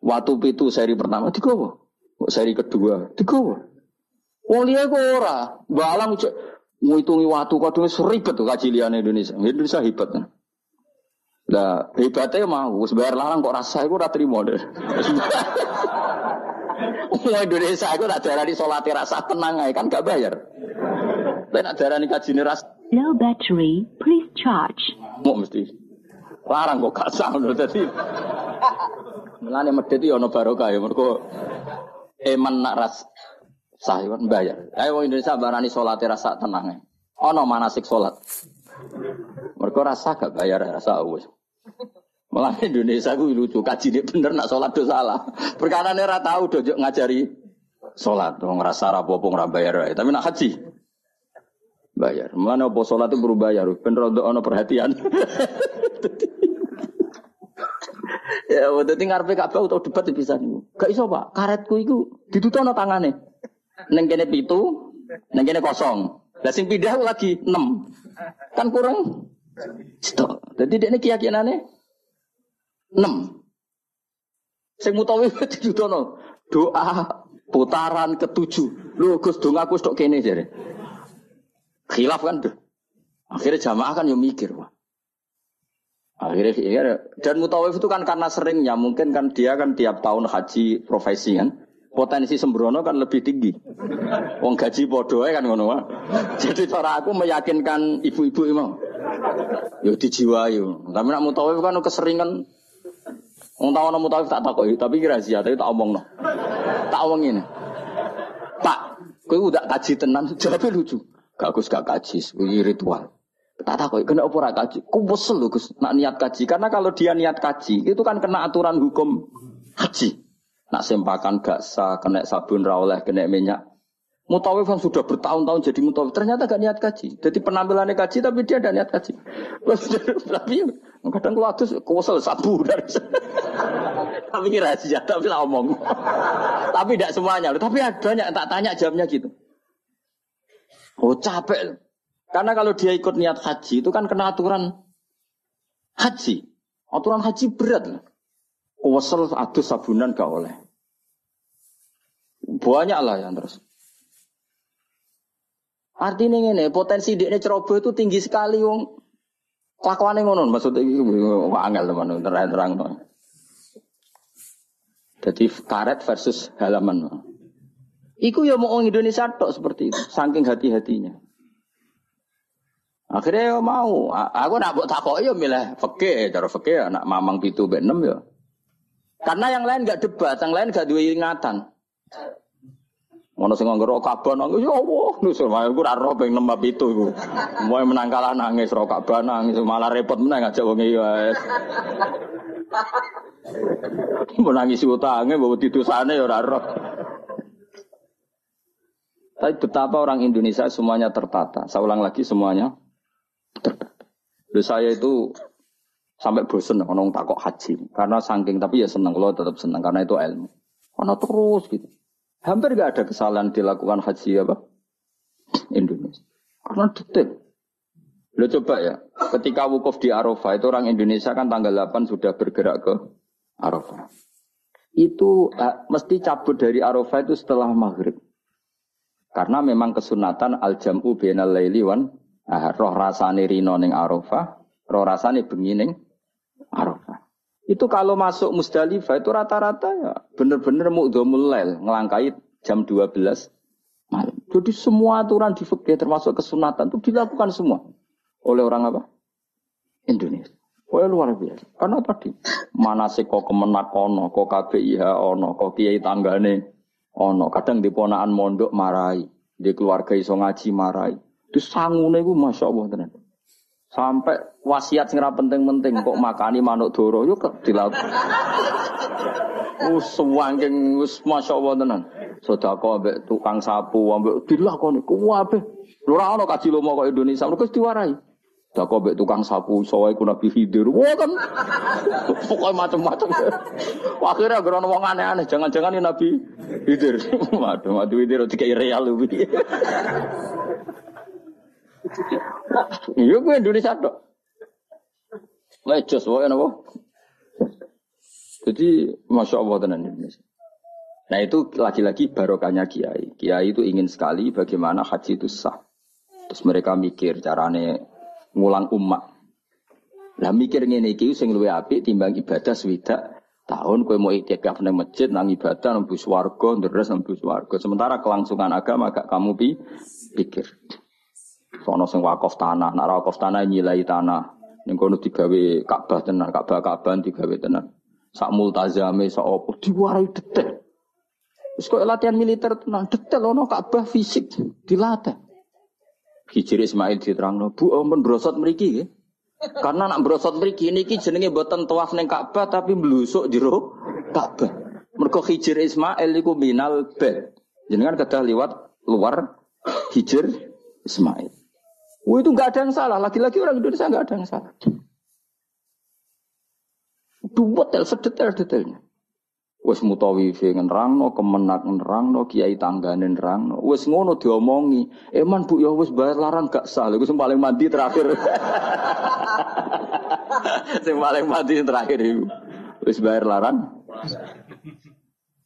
Waktu itu seri pertama digowo. Seri kedua digowo. Wong liya kok ora. Balang ngitungi waktu kadung seribet tuh kaji Indonesia. Indonesia hebat. Lah hebatnya mau, wis bayar larang kok rasa iku ora trimo deh. [LAUGHS] Wong Indonesia iku tak darani salate rasa tenang ae kan gak bayar. Tapi nak darah ini kaji ras. Low battery, please charge. Mau mesti. Larang kok gak sah loh tadi. Melane medit yo ono barokah ya mergo eman nak ras sah kan bayar. Ayo wong Indonesia barani salat rasa tenang. Ono manasik salat. Mergo rasa gak bayar rasa wis. Malah Indonesia gue lucu kaji ini bener nak sholat do salah. Perkara ini tahu do ngajari sholat. Wong ngerasa rapopo ora bayar Tapi nak haji bayar. Mana apa sholat itu berubah bayar, ben rondo ono perhatian. ya, udah tinggal ngarepe Ka'bah utawa debat bisa nih. Gak iso, Pak. Karetku itu ditutono tangane. Neng kene pitu, neng kene kosong. Lah sing pindah lagi 6. Kan kurang stok. Jadi dia ini keyakinannya 6. Sing mutawi [LAUGHS] ditutono doa Putaran ketujuh. Lho Gus dong aku stok kene jare. Khilaf kan tuh. Akhirnya jamaah kan yang mikir, wah. Akhirnya iya, dan mutawif itu kan karena seringnya mungkin kan dia kan tiap tahun haji profesi kan potensi sembrono kan lebih tinggi. Wong gaji bodoh kan ngono. Jadi cara aku meyakinkan ibu-ibu emang. Yo dijiwai. Tapi nak mutawif kan keseringan Wong tahu nama mutawif tak takoki, tapi kira rahasia, tapi tak omong no. Tak omong ini. Pak, kowe udah kaji tenan, [LAUGHS] jawabnya lucu. Gak Gus gak kaji, ini ritual. Tak takoki, kena apa ora kaji? Ku wesel lho Gus, nak niat kaji. Karena kalau dia niat kaji, itu kan kena aturan hukum haji. Nak sempakan gak sah, kena sabun rawleh, kena minyak. Mutawif yang sudah bertahun-tahun jadi mutawif, ternyata gak niat kaji. Jadi penampilannya kaji, tapi dia ada niat kaji. tapi kadang kalau adus, kewesel sabu dari [LAUGHS] Tapi kira rahasia, tapi lah omong. [LAUGHS] tapi tidak semuanya. Tapi ada banyak tak tanya jamnya gitu. Oh capek. Karena kalau dia ikut niat haji, itu kan kena aturan haji. Aturan haji berat. Kewesel adus sabunan gak oleh. Banyak lah yang terus. Artinya ini potensi dia ceroboh itu tinggi sekali wong. Kelakuannya ngono maksudnya angel teman terang terang. Jadi karet versus halaman. Iku ya mau orang Indonesia tok seperti itu, saking hati-hatinya. Akhirnya ya mau, aku nak buat takok ya milih fakih, cara fakih anak mamang pitu benem ya. Karena yang lain gak debat, yang lain gak dua ingatan. Ngono sing nganggo Ka'bah nangis ya Allah, nus aku ora roh ping 6 itu. Moe menang kalah nangis ro Ka'bah nangis malah repot menang ngajak wong wae. Mau nangis utange mbok didosane ya ora roh. Tapi betapa orang Indonesia semuanya tertata. Saya ulang lagi semuanya tertata. Lalu saya itu sampai bosen ngomong takok haji karena saking tapi ya seneng lo tetap seneng karena itu ilmu. Karena terus gitu. Hampir gak ada kesalahan dilakukan haji apa? Indonesia. Karena detail. Lo coba ya, ketika wukuf di Arafah itu orang Indonesia kan tanggal 8 sudah bergerak ke Arafah. Itu uh, mesti cabut dari Arafah itu setelah maghrib. Karena memang kesunatan al-jam'u bainal laili wan ah, roh rasane rino ning Arafah, roh rasane bengi ning Arafah. Itu kalau masuk Musdalifah itu rata-rata ya bener-bener mu'dhamul lail, ngelangkai jam 12 malam. Jadi semua aturan di fikih termasuk kesunatan itu dilakukan semua oleh orang apa? Indonesia. Oh luar biasa. Karena tadi mana sih kok kemenak ono, kok KBIH ono, kok kiai tanggane ono. Kadang di ponaan mondok marai, di keluarga iso ngaji marai. Itu sangune masya Allah tenan. Sampai wasiat sing penting-penting kok makani manuk doro yo dilakukan. Wangking us masya Allah tenan. Sedekah ambek tukang sapu ambek dilakoni kuwabe. Ora ono kaji lomo kok Indonesia mergo diwarai. Sedekah ambek tukang sapu soe ku Nabi. Wah kan pokoknya macam-macam. Akhirnya gara wong aneh-aneh, jangan-jangan ini Nabi Khidir. [LAUGHS] Waduh, Nabi Khidir dikai real lebih. Iya gue Indonesia dok. Lecos wae napa? Jadi masya Allah tenan Indonesia. Nah itu lagi-lagi barokahnya kiai. Kiai itu ingin sekali bagaimana haji itu sah. Terus mereka mikir carane ngulang umat. Lah mikir ngene iki sing luwih apik timbang ibadah swidak tahun kowe mau itikaf nang masjid nang ibadah nang bus warga ndres nang bus warga. Sementara kelangsungan agama gak kamu pi pikir. Sono sing wakaf tanah, nak wakaf tanah nyilai tanah. Ning kono digawe Ka'bah tenan, Ka'bah Ka'bah digawe tenan. Sak multazame sak opo diwarai detail. Wis latihan militer tenan, detail ono Ka'bah fisik dilatih. Hijri Ismail diterangno, Bu ampun brosot mriki nggih. Karena nak brosot mriki niki jenenge boten tawaf ning Ka'bah tapi mblusuk jero Ka'bah. Mergo Hijri Ismail iku minal bed. Jenengan kedah liwat luar Hijr Ismail. Oh, itu nggak ada yang salah. Lagi-lagi orang Indonesia nggak ada yang salah. Dua tel sedetail-detailnya. Wes mutawifi ngerangno, kemenak ngerangno, kiai tanggane ngerangno. Wes ngono diomongi. Eman bu ya wes bayar larang gak sah. Lha sing paling mandi terakhir. [LAUGHS] sing paling mandi terakhir itu. Wes bayar larang.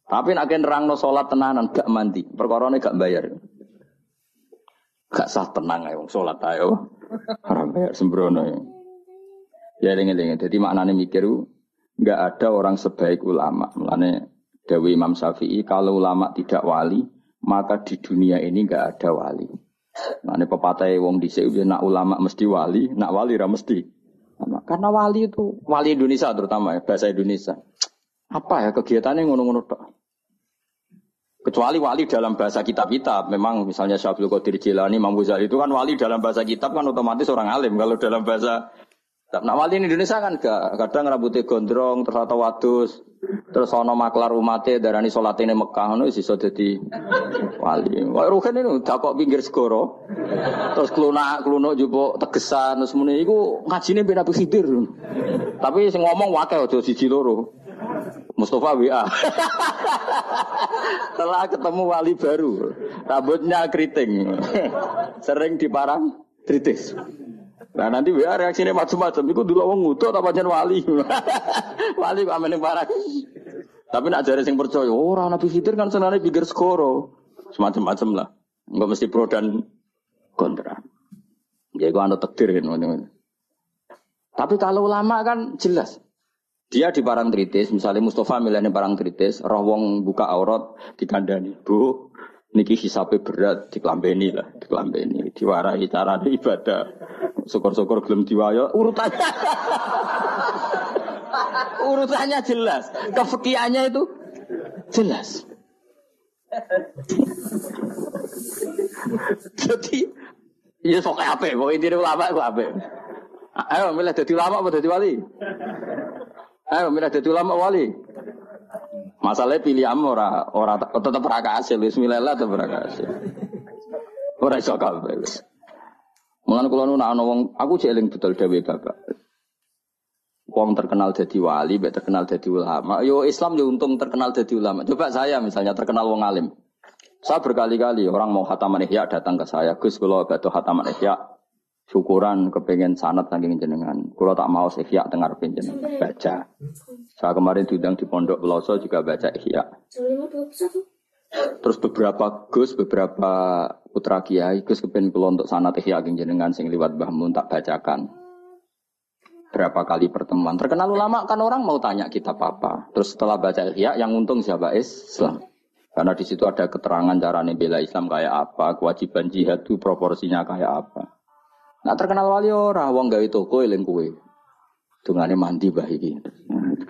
Tapi nak nerang no sholat tenanan gak mandi, perkorone gak bayar. Gak sah tenang ayo sholat ayo. Orang bayar sembrono ya. Ya lengen-lengen. Jadi maknanya mikir nggak ada orang sebaik ulama. Maknanya Dewi Imam Syafi'i kalau ulama tidak wali maka di dunia ini nggak ada wali. Maknanya pepatah wong di nak ulama mesti wali, nak wali ra mesti. Karena wali itu wali Indonesia terutama ya bahasa Indonesia. Apa ya kegiatannya ngono-ngono Kecuali wali dalam bahasa kitab-kitab. Memang misalnya Syabdul Qadir Jilani, Imam Ghazali itu kan wali dalam bahasa kitab kan otomatis orang alim. Kalau dalam bahasa Nah wali di Indonesia kan gak kadang rambutnya gondrong terus atau wadus terus ono maklar umatnya darani sholat ini Mekah itu sih jadi wali. Wah rugen ini udah kok pinggir segoro terus kelunak kelunuk juga tegesan terus muni itu ngajinya beda bersidir tapi sing ngomong wakil aja siji loro. Mustafa WA. Setelah [LAUGHS] ketemu wali baru, rambutnya keriting. [LAUGHS] Sering diparang kritis. Nah nanti WA reaksinya macam-macam. Itu dulu wong ngutuk apa jan wali. [LAUGHS] wali kok amene parang. Tapi nak jare sing percaya, oh, Nabi Khidir kan senane pikir skoro. Semacam-macam lah. Enggak mesti pro dan kontra. Ya itu takdir kan. Tapi kalau ulama kan jelas. Dia di barang tritis, misalnya Mustafa milihnya barang tritis, roh wong buka aurat dikandani. Bu, niki hisabe berat diklambeni lah, diklambeni, diwarahi cara ibadah. Syukur-syukur belum diwayo urutannya. urutannya jelas, kefikiannya itu jelas. Jadi, ya pokoknya apa? Pokoknya intinya ulama itu apa? Ayo milih jadi ulama apa jadi wali? Ayo milih jadi ulama wali. Masalahnya pilih am ora ora tetap ora kasil, bismillah tetap ora kasil. Ora iso. Mulane kula nu ana wong aku jeling betul dhewe Bapak. Wong terkenal jadi wali, mbek terkenal jadi ulama. Yo Islam yo untung terkenal jadi ulama. Coba saya misalnya terkenal wong alim. Saya berkali-kali orang mau khataman ihya datang ke saya, Gus kula badhe khataman ihya syukuran kepengen sanat saking jenengan. Kalau tak mau ihya dengar jenengan baca. Saya kemarin diundang di Pondok Peloso juga baca ihya. Terus beberapa Gus, beberapa putra kiai Gus kepengen kula untuk sanat ihya jenengan sing liwat Mbah tak bacakan. Berapa kali pertemuan. Terkenal ulama kan orang mau tanya kita apa. Terus setelah baca ihya yang untung siapa Islam. Karena di situ ada keterangan cara bela Islam kayak apa, kewajiban jihad itu proporsinya kayak apa. Nah terkenal wali ora wong gawe toko eling kowe. Dungane mandi bah iki.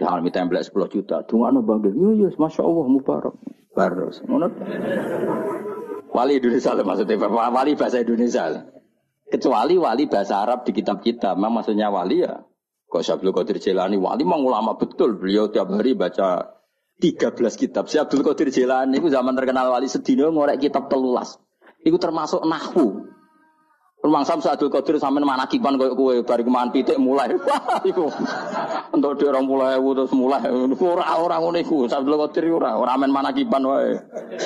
Minta template 10 juta, dungane bangga. Yo yo Masya Allah mubarak. Baros. Ngono. Wali Indonesia lah maksudnya, wali bahasa Indonesia. Kecuali wali bahasa Arab di kitab-kitab, memang maksudnya wali ya. Kok Syabdul Qadir Jilani, wali memang ulama betul. Beliau tiap hari baca 13 kitab. Si Abdul Qadir Jilani itu zaman terkenal wali sedino ngorek kitab telulas. Itu termasuk nahwu. Rumang Sam Abdul Qadir sampean mana kipan koyo kowe bari keman pitik mulai. [LAUGHS] Iku. Entuk dhek 20.000 terus mulai. Ora ora ngono iku. Abdul Qadir ora ora men mana kipan wae.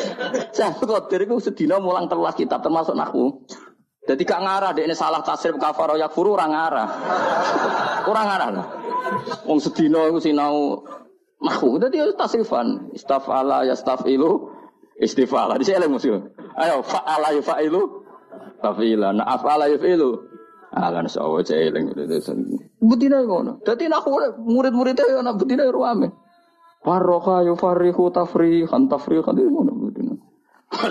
[LAUGHS] Abdul Qadir iku sedina mulang telas kitab termasuk nahwu. Jadi gak ngarah dek ini salah tasrif kafaro yakfuru orang ngarah. [LAUGHS] Orang ngarah lah. Wong sedina iku sinau nahwu. Dadi tasrifan. Istafala yastafilu istifala. Di sini musuh. Ayo fa'ala yufa'ilu Fafila, nah afala yafilu. Alan sawo celing Betina ngono. Dadi nak murid-muridnya ya nak betina ruame. Farroha yufarihu tafrihan tafrihan itu ngono betina.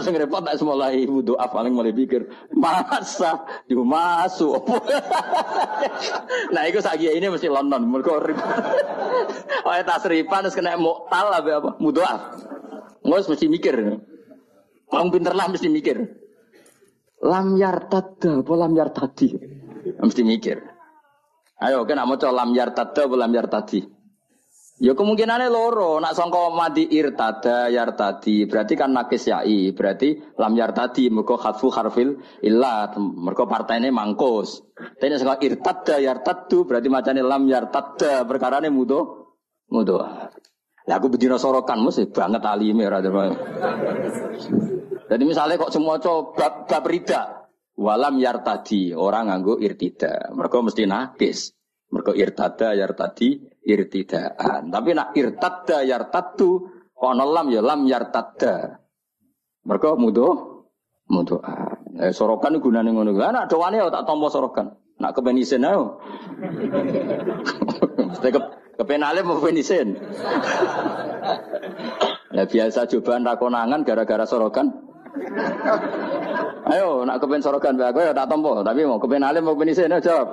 Sing repot tak semulai doa paling mulai pikir masa di masuk. nah itu saja ini mesti London mergo Oh tasrifan terus kena muktal apa apa doa. Nggak mesti mikir. Orang pinter lah mesti mikir. Lam yartadda apa lam yartadi? Mesti mikir. Ayo kena mau coba lam yartadda apa lam yartadi? Ya kemungkinannya loro, nak songko mati irtada yartadi, berarti kan nakis yai, berarti lam yartadi, mereka khatfu harfil illa, mereka partainya mangkus. Tapi songko irtada yartadu, berarti macamnya lam yartada, ini mudo, mudo. Ya aku bedino sorokan, mesti banget alimnya, jadi misalnya kok semua coba bab rida, walam yartadi orang nganggo irtida, mereka mesti nakis. Mereka irtada yartadi irtidaan. Tapi nak irtada yartadu Kono lam ya lam yartadda. Mereka mudo mudo. Eh, sorokan gunane ngono. Lah nak doane ya tak tompo sorokan. Nak kepen isin ayo. [LAUGHS] Mesti ke kepen alim mau kepen isin. [LAUGHS] Ya biasa cobaan rakonangan gara-gara sorokan. Ayo nak kepen sorokan bae aku ya tak tompo, tapi mau kepen alim mau kepen isin ayo jawab.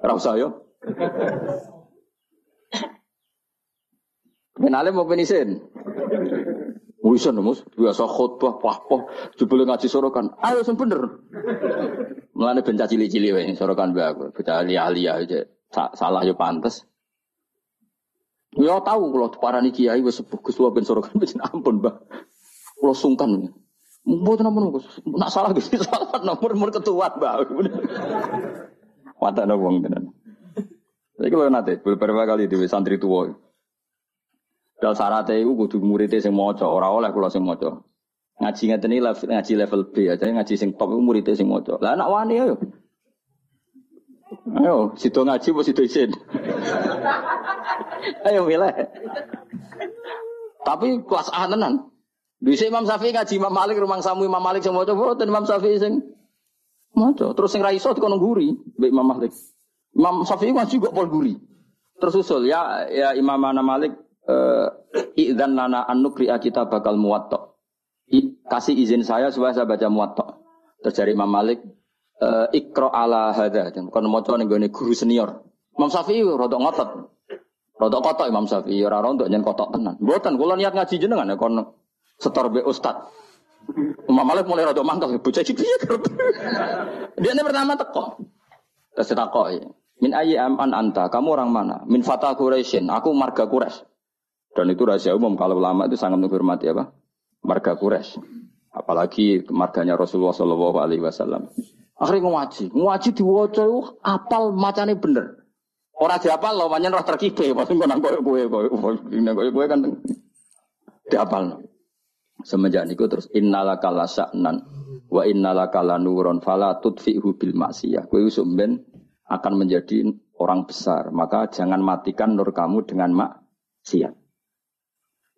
Ora usah yo. Kepen alim mau kepen isin. Wisan mus, biasa khutbah, pah-pah, jebule ngaji sorokan. Ayo sing bener. Mulane ben cah cilik-cilik wae sorokan bae aku. Bocah liya-liya aja. Sa- Salah yo pantes. Ya tahu kalau parani kiai wis sepuh ben sorokan ampun, Mbah. Kula sungkan. Mboten ampun Gus. Nak salah Gus [LAUGHS] salah nomor nomor ketua, Mbah. Mata wong tenan. Jadi kalau nanti beberapa kali di santri tua, dal syaratnya itu kudu muridnya sing moco, ora oleh kula sing moco. Ngaji ngeten iki level ngaji level B aja ngaji sing top itu muridnya sing moco. Lah anak wani ayo. Ayo, situ ngaji apa situ isin? [LAUGHS] ayo milih. Tapi kelas A tenan. Bisa Imam Syafi'i ngaji Imam Malik rumang samu Imam Malik sing moco, boten Imam Syafi'i sing moco. Terus sing ra iso dikono guri Imam Malik. Imam Syafi'i ngaji kok pol guri. Tersusul ya ya Imam Ana Malik eh idzan lana an kita bakal muwatta. Kasih izin saya supaya saya baca muwatta. Terus dari Imam Malik eh ikra ala hadza. Maca ning gone guru senior. Imam Syafi'i rodok ngotot. Rodok kotok Imam Syafi'i ora untuk nyen kotok tenan. Mboten kula niat ngaji jenengan ya kon setor be ustad. Imam Malik mulai rodok mangkel bocah iki. Dia ini pertama teko. Terus takok Min ayyi an anta? Kamu orang mana? Min fata Quraisyin. Aku marga Quraisy. Dan itu rahasia umum kalau ulama itu sangat menghormati apa? Marga Quraisy. Apalagi marganya Rasulullah Shallallahu Alaihi Wasallam. Akhirnya ngaji, ngaji diwaca apal macane bener. Orang diapal loh, banyak roh terkipe, maksudnya nang koyo nang koyo kowe kan diapal. Semenjak niku terus innalaka lasa'nan wa innalaka lanurun fala tudfi'hu bil maksiyah. Kowe sumben akan menjadi orang besar, maka jangan matikan nur kamu dengan maksiat.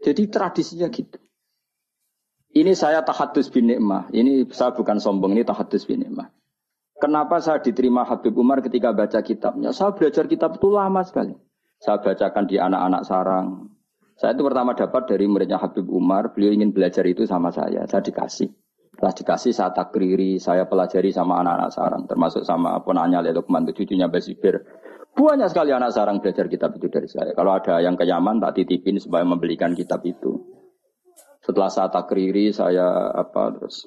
Jadi tradisinya gitu. Ini saya tahadus bin nikmah. Ini saya bukan sombong, ini tahadus bin nikmah. Kenapa saya diterima Habib Umar ketika baca kitabnya? Saya belajar kitab itu lama sekali. Saya bacakan di anak-anak sarang. Saya itu pertama dapat dari muridnya Habib Umar. Beliau ingin belajar itu sama saya. Saya dikasih. Setelah dikasih saya takriri, saya pelajari sama anak-anak sarang. Termasuk sama ponanya Lukman, itu cucunya Basibir. Banyak sekali anak sarang belajar kitab itu dari saya. Kalau ada yang ke Yaman, tak titipin supaya membelikan kitab itu. Setelah saya takriri, saya apa terus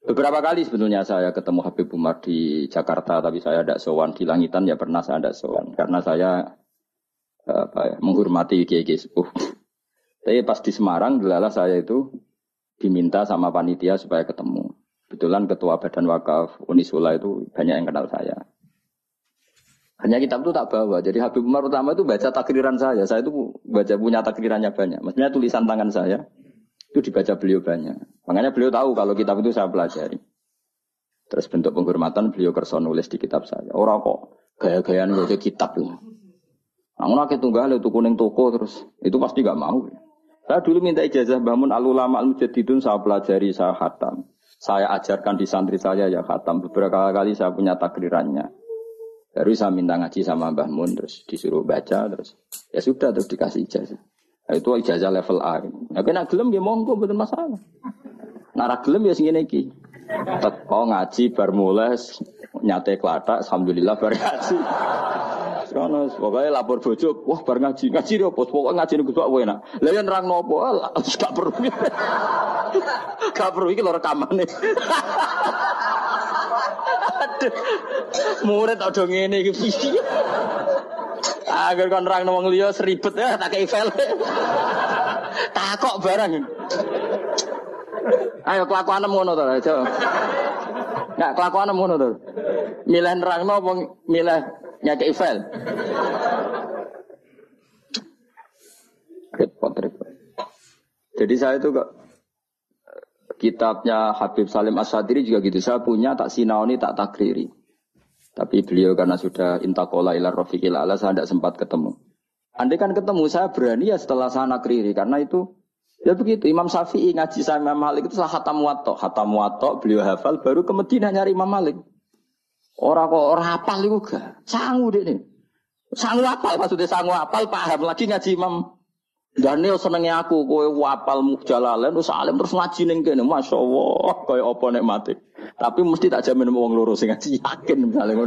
Beberapa kali sebetulnya saya ketemu Habib Umar di Jakarta, tapi saya tidak sowan di Langitan ya pernah saya tidak sowan karena saya apa ya, menghormati kiai sepuh. Tapi pas di Semarang, delala saya itu diminta sama panitia supaya ketemu. Kebetulan ketua Badan Wakaf Unisula itu banyak yang kenal saya. Hanya kitab itu tak bawa. Jadi Habib Umar pertama itu baca takriran saya. Saya itu baca punya takrirannya banyak. Maksudnya tulisan tangan saya itu dibaca beliau banyak. Makanya beliau tahu kalau kitab itu saya pelajari. Terus bentuk penghormatan beliau kerso nulis di kitab saya. Orang kok gaya-gayaan baca kitab itu. Namun aku tunggal itu kuning toko terus itu pasti gak mau. Saya dulu minta ijazah bangun al ulama al mujadidun saya pelajari saya khatam. Saya ajarkan di santri saya ya khatam. Beberapa kali saya punya takrirannya. Baru saya minta ngaji sama Mbah Mun terus disuruh baca terus ya sudah terus dikasih ijazah. Nah, itu ijazah level A. Nah, kena gelem ya monggo betul masalah. Nara gelem ya sing iki. Teko ngaji bar mulai nyate klatak alhamdulillah bar ngaji. Sekono pokoknya lapor bojo, wah bar ngaji, ngaji dia apa? Pokoknya ngaji nih gue kowe nak. Lah yang nerang nopo, Alah, gak perlu. [LAUGHS] gak perlu iki lho rekamane. Aduh. Murid ada ngene iki piye? Agar kon nerang wong liya seribet ya tak kei file. [LAUGHS] Takok barang. Ayo kelakuan ngono to, aja. Enggak kelakuan ngono to. Milih nerangno apa milih nyakei file? Repot, repot. Jadi saya itu kok kitabnya Habib Salim Asadiri juga gitu. Saya punya tak sinaoni tak takriri. Tapi beliau karena sudah intakola ilar rofiqil ala saya tidak sempat ketemu. Andai kan ketemu saya berani ya setelah sana kiri karena itu ya begitu Imam Syafi'i ngaji sama Imam Malik itu setelah hatam watok. Hatam watok beliau hafal baru ke Medina nyari Imam Malik. Orang kok orang hafal itu gak? Sanggup deh nih sanggup hafal maksudnya sanggup hafal paham lagi ngaji Imam. Daniel senengnya aku kowe wapal mujalalan terus alim terus ngaji ning kene masyaallah kaya apa nek mati. Tapi mesti tak jamin wong sing ngaji yakin misalnya.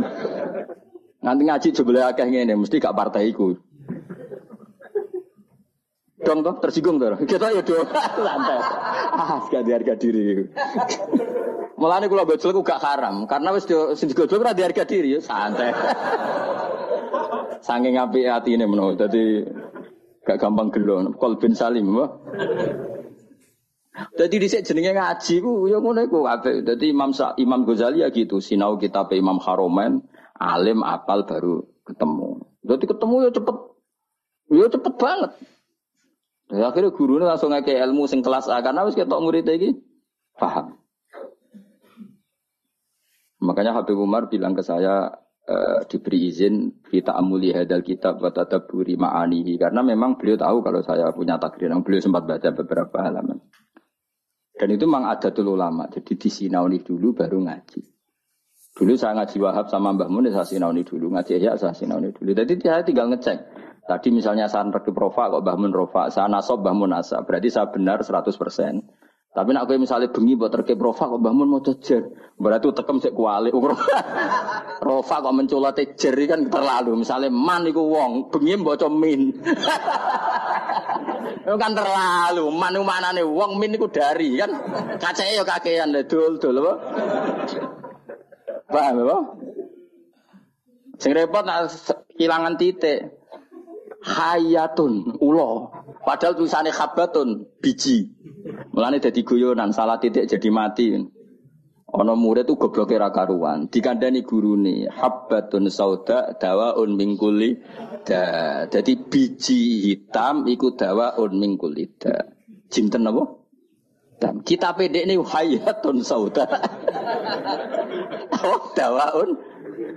Nanti ngaji jebule akeh ngene mesti gak partai toh tersinggung toh. [LAUGHS] Kita ya do santai. Ah, gak harga diri. Mulane kula bocil gak haram karena wis sing digodhog ora harga diri ya santai. Saking apik atine menawa. Dadi Gak gampang gelo, bin salim. Wah. Jadi di jenenge ngaji ku ya ngono iku kabeh. Dadi Imam Sa, Imam Ghazali ya gitu, sinau kitab Imam Haromen, alim apal baru ketemu. Jadi ketemu ya cepet. Ya cepet banget. Ya, akhirnya gurunya langsung ngake ilmu sing kelas A karena wis ketok murid iki paham. Makanya Habib Umar bilang ke saya, uh, diberi izin kita amuli hadal kitab wa tadabburi ma'anihi karena memang beliau tahu kalau saya punya takdir yang beliau sempat baca beberapa halaman. Dan itu memang ada dulu lama, jadi disinauni dulu baru ngaji. Dulu saya ngaji Wahab sama Mbah Mun, saya sinauni dulu. Ngaji ya saya sinauni dulu. Jadi saya tinggal ngecek. Tadi misalnya saya pergi profa kok Mbah Mun rofa, saya nasab Mbah Mun nasab. Berarti saya benar 100%. Tapi nak kowe misalnya bengi buat terkep rofa kok bangun mau cejer. Berarti tekem sik kuali. [LAUGHS] rofa kok menculat cejer kan terlalu. Misalnya man iku wong, bengi mbok min. [LAUGHS] Itu kan terlalu. Man mana nih wong min iku dari kan. Kacake ya kakean dul dul apa? Paham apa? Sing repot nak kehilangan titik. Hayatun ulo. Padahal tulisannya khabatun biji. Mulane dadi guyonan, salah titik jadi mati. Ono murid tuh goblok ra karuan. Dikandani gurune, habbatun sauda dawaun mingkuli da. Jadi biji hitam iku dawaun mingkuli da. Jinten apa? Dan kita pede ini hayatun sauda. [LAUGHS] Oh, dawaun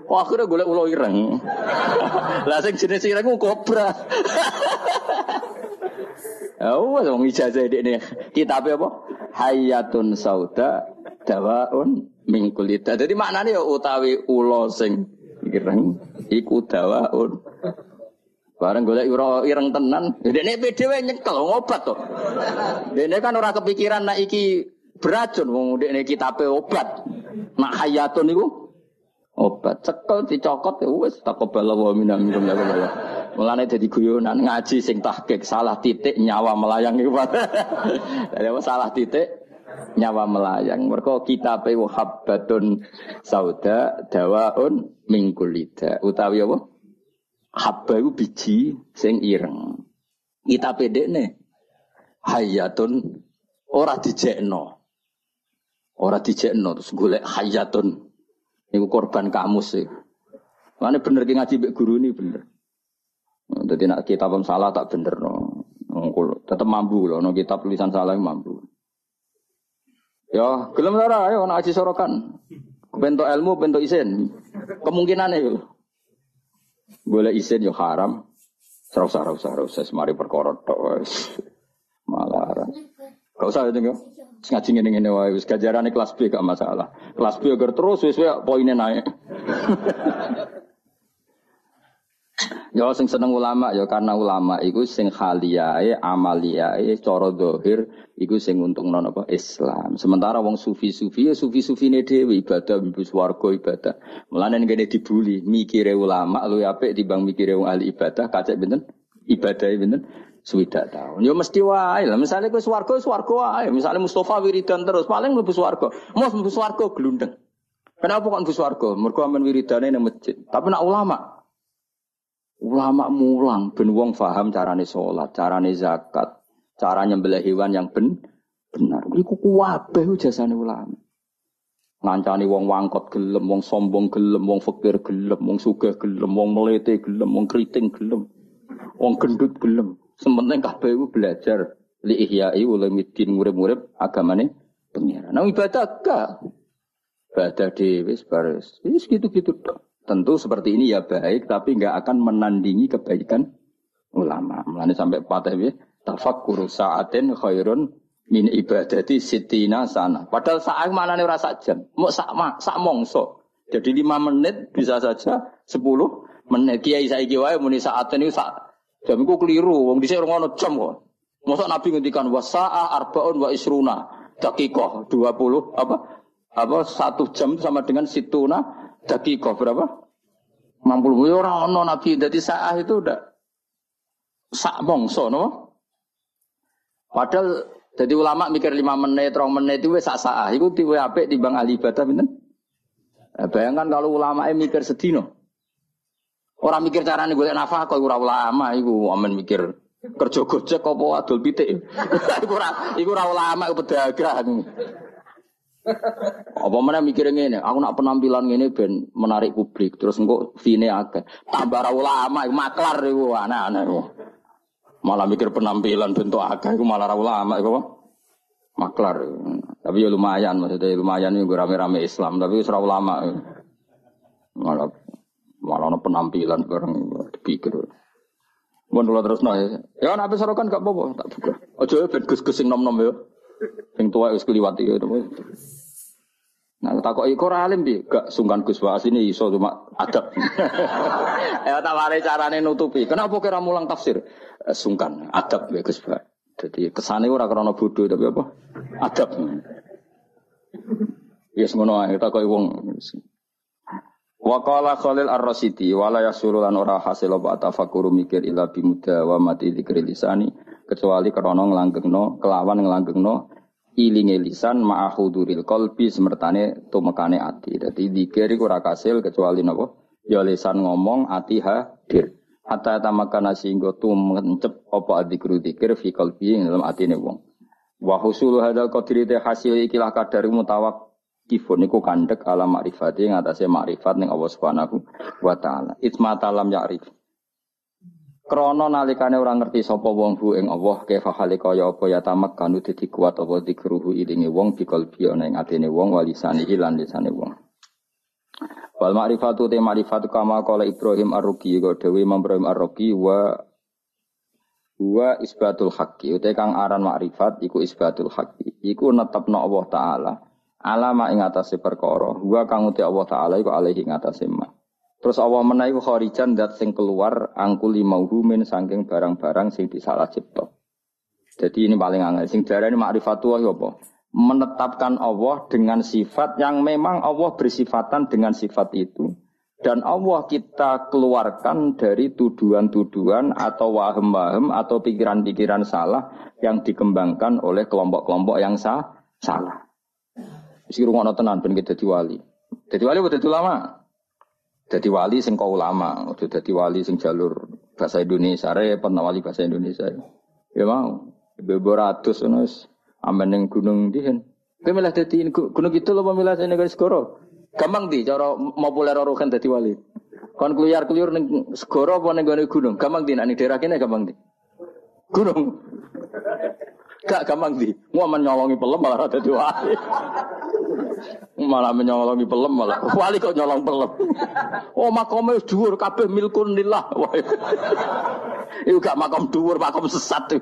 Wah, akhirnya golek ulo ireng. Lah sing jenis ireng kobra. Oh, wong ijazah ini kitab apa? Hayatun sauda dawaun mingkulita. Jadi maknanya ya utawi ulo sing ireng iku dawaun. Bareng golek ira ireng tenan. Dene PDW nyekel ngobat to. Dene kan ora kepikiran nak iki beracun wong dekne kitabe obat. Nak hayatun iku obat cekel dicokot ya wis takobala wa minam ya Mulane jadi guyonan ngaji sing tahqiq salah titik nyawa melayang [LAUGHS] iku. Jadi salah titik nyawa melayang. Mergo kitabe habbatun sauda dawaun mingkulida. Utawi apa? Habba iku biji sing ireng. Kita pedekne hayatun ora dijekno. Ora dijekno terus golek hayatun. Iku korban kamus sih. Mana bener ki ngaji mbek guru ini bener. Jadi nak kitab salah tak bener no. Tetap mampu loh, no kitab tulisan salah mampu. Ya, gelem ora ayo nak aji sorokan. Bentuk ilmu, bentuk isin. Kemungkinan itu. Boleh isin yo haram. Serau serau serau saya semari perkorot Malah. Gak usah itu enggak. Ngaji ngene ngene wae wis gajarane kelas B gak masalah. Kelas B agar terus wis poinnya naik. [LAUGHS] Ya sing seneng ulama ya karena ulama iku sing khaliyae amaliyae cara zahir iku sing untungno napa Islam. Sementara wong sufi-sufi ya sufi-sufine dhewe ibadah mlebu swarga ibadah. Mulane ngene dibuli mikire ulama luwih apik timbang mikire wong ahli ibadah kacek benten ibadah benten swidak tahun. Ya mesti wae lah. Misale kowe swarga swarga wae. Misale Mustafa wiridan terus paling mlebu swarga. Mos mlebu swarga glundeng. Kenapa kok mlebu swarga? Mergo amen wiridane nang masjid. Tapi nak ulama Ulama mulang ben wong paham carane sholat, carane zakat, cara nyembelih hewan yang ben benar. Iku kuwabe jasane ulama. Ngancani wong wangkot gelem, wong sombong gelem, wong fakir gelem, wong sugih gelem, wong melete gelem, wong keriting gelem, wong gendut gelem. Sementing kabeh iku belajar li ihyai ulumuddin murid-murid agamane pengiran. Nah ibadah gak. Ibadah dhewe wis Wis gitu-gitu tok. Tentu seperti ini ya baik, tapi nggak akan menandingi kebaikan ulama. Mulane sampai patah piye? Tafakkuru sa'atin khairun min ibadati sitina sana. Padahal saat mana nih rasa jam? Mau sak sak mongso. Jadi lima menit bisa saja sepuluh menit. Kiai saya kiai muni saat ini sak jam itu keliru. Wong dhisik ora ngono jam kok. Masa Nabi ngendikan wasa'a arbaun wa isruna dakikoh 20 apa apa satu jam sama dengan situna dakikoh berapa? 60 ya ora ono Nabi dadi sa'ah itu udah sak mongso no. Padahal jadi ulama mikir lima menit, rong menit itu sak sa'ah. Itu tiwe apik bang ahli ibadah bener. Eh, bayangkan kalau ulama mikir sedino. Orang mikir carane golek nafkah kok ora ulama iku amen mikir Kerja gojek apa adol pitik. [LAUGHS] iku ora iku ora ulama iku pedagang. Apa mana mikir ngene, aku nak penampilan ngene ben menarik publik, terus engko fine akeh. Tambah ra ulama iku maklar iku aneh-aneh iku. Malah mikir penampilan bentuk akeh iku malah ra ulama iku? Maklar. Tapi ya lumayan maksudnya lumayan iku rame-rame Islam, tapi wis ulama. Malah malah penampilan bareng dipikir. Mun kula terus ya. Ya nek ape sorokan gak apa-apa, tak buka. Aja ya ben gus-gus nom-nom ya. Sing tuwa wis kliwati ya. Nah, takoki kok ora alim piye? Gak sungkan Gus Wa sini iso cuma adab. [LAUGHS] ya taware carane nutupi. Kenapa kira mulang tafsir? Eh, sungkan, adab ya Gus. Jadi kesane ora krana bodoh tapi apa? Adab. Yes ngono ae takoki wong. Wakala Khalil Ar-Rasidi wala yasulu lan ora hasil apa tafakuru mikir ila bimuda wa mati dzikri lisani kecuali krana nglanggengno kelawan nglanggengno ilinge lisan ma'ahuduril qalbi semertane tumekane ati. Dadi dzikir iku ora kasil kecuali napa? Ya lisan ngomong ati hadir. Hatta tamakana singgo tumencep apa dzikru dzikir fi qalbi ing dalam atine wong. Wa husulu hadal qadri hasil ikilah kadar mutawak kifun iku kandek ala makrifati ngatasé makrifat ning Allah Subhanahu wa taala. Itma talam ya'rif. Krono nalikane ora ngerti sapa wong bu ing Allah kaifa hale kaya apa ya tamak kanu dadi kuat apa dikruhu ilinge wong bikol biyo ning atine wong walisane lan lisane wong. Wal ma'rifatu te ma'rifatu kama kala Ibrahim Ar-Ruqi kok dewe Ibrahim Ar-Ruqi wa wa isbatul haqqi ute kang aran ma'rifat iku isbatul haqqi iku netepno Allah taala alama ing atase perkara. Wa kang uti Allah taala iku alaihi ing atase ma terus Allah menawi kharijan dat sing keluar angkuli mauhu min saking barang-barang sing disalah cipta. Jadi ini paling angel. Sing darani ma'rifatullah ya apa? Menetapkan Allah dengan sifat yang memang Allah bersifatan dengan sifat itu dan Allah kita keluarkan dari tuduhan-tuduhan atau wahem-wahem atau pikiran-pikiran salah yang dikembangkan oleh kelompok-kelompok yang sah, salah. Mesti rumah tenan ben jadi wali. Jadi wali buat itu lama. Jadi wali sing kau ulama, udah jadi wali sing jalur bahasa Indonesia, repot wali bahasa Indonesia. Ya mau, beberapa ratus nus, aman yang gunung dihen. Milah jadi gunung itu loh pemilah saya negara segoro. Gampang di cara mau populer orang kan jadi wali. Kon keluar keluar neng segoro apa neng gunung. Gampang di nanti daerah kene gampang di. Gunung. Gak gampang di. Mau menyolongi pelem malah ada dua malah menyolongi pelem malah. Wali kok nyolong pelem. Oh makomnya dhuwur kabeh milkun lillah. Itu gak makom dhuwur makom sesat.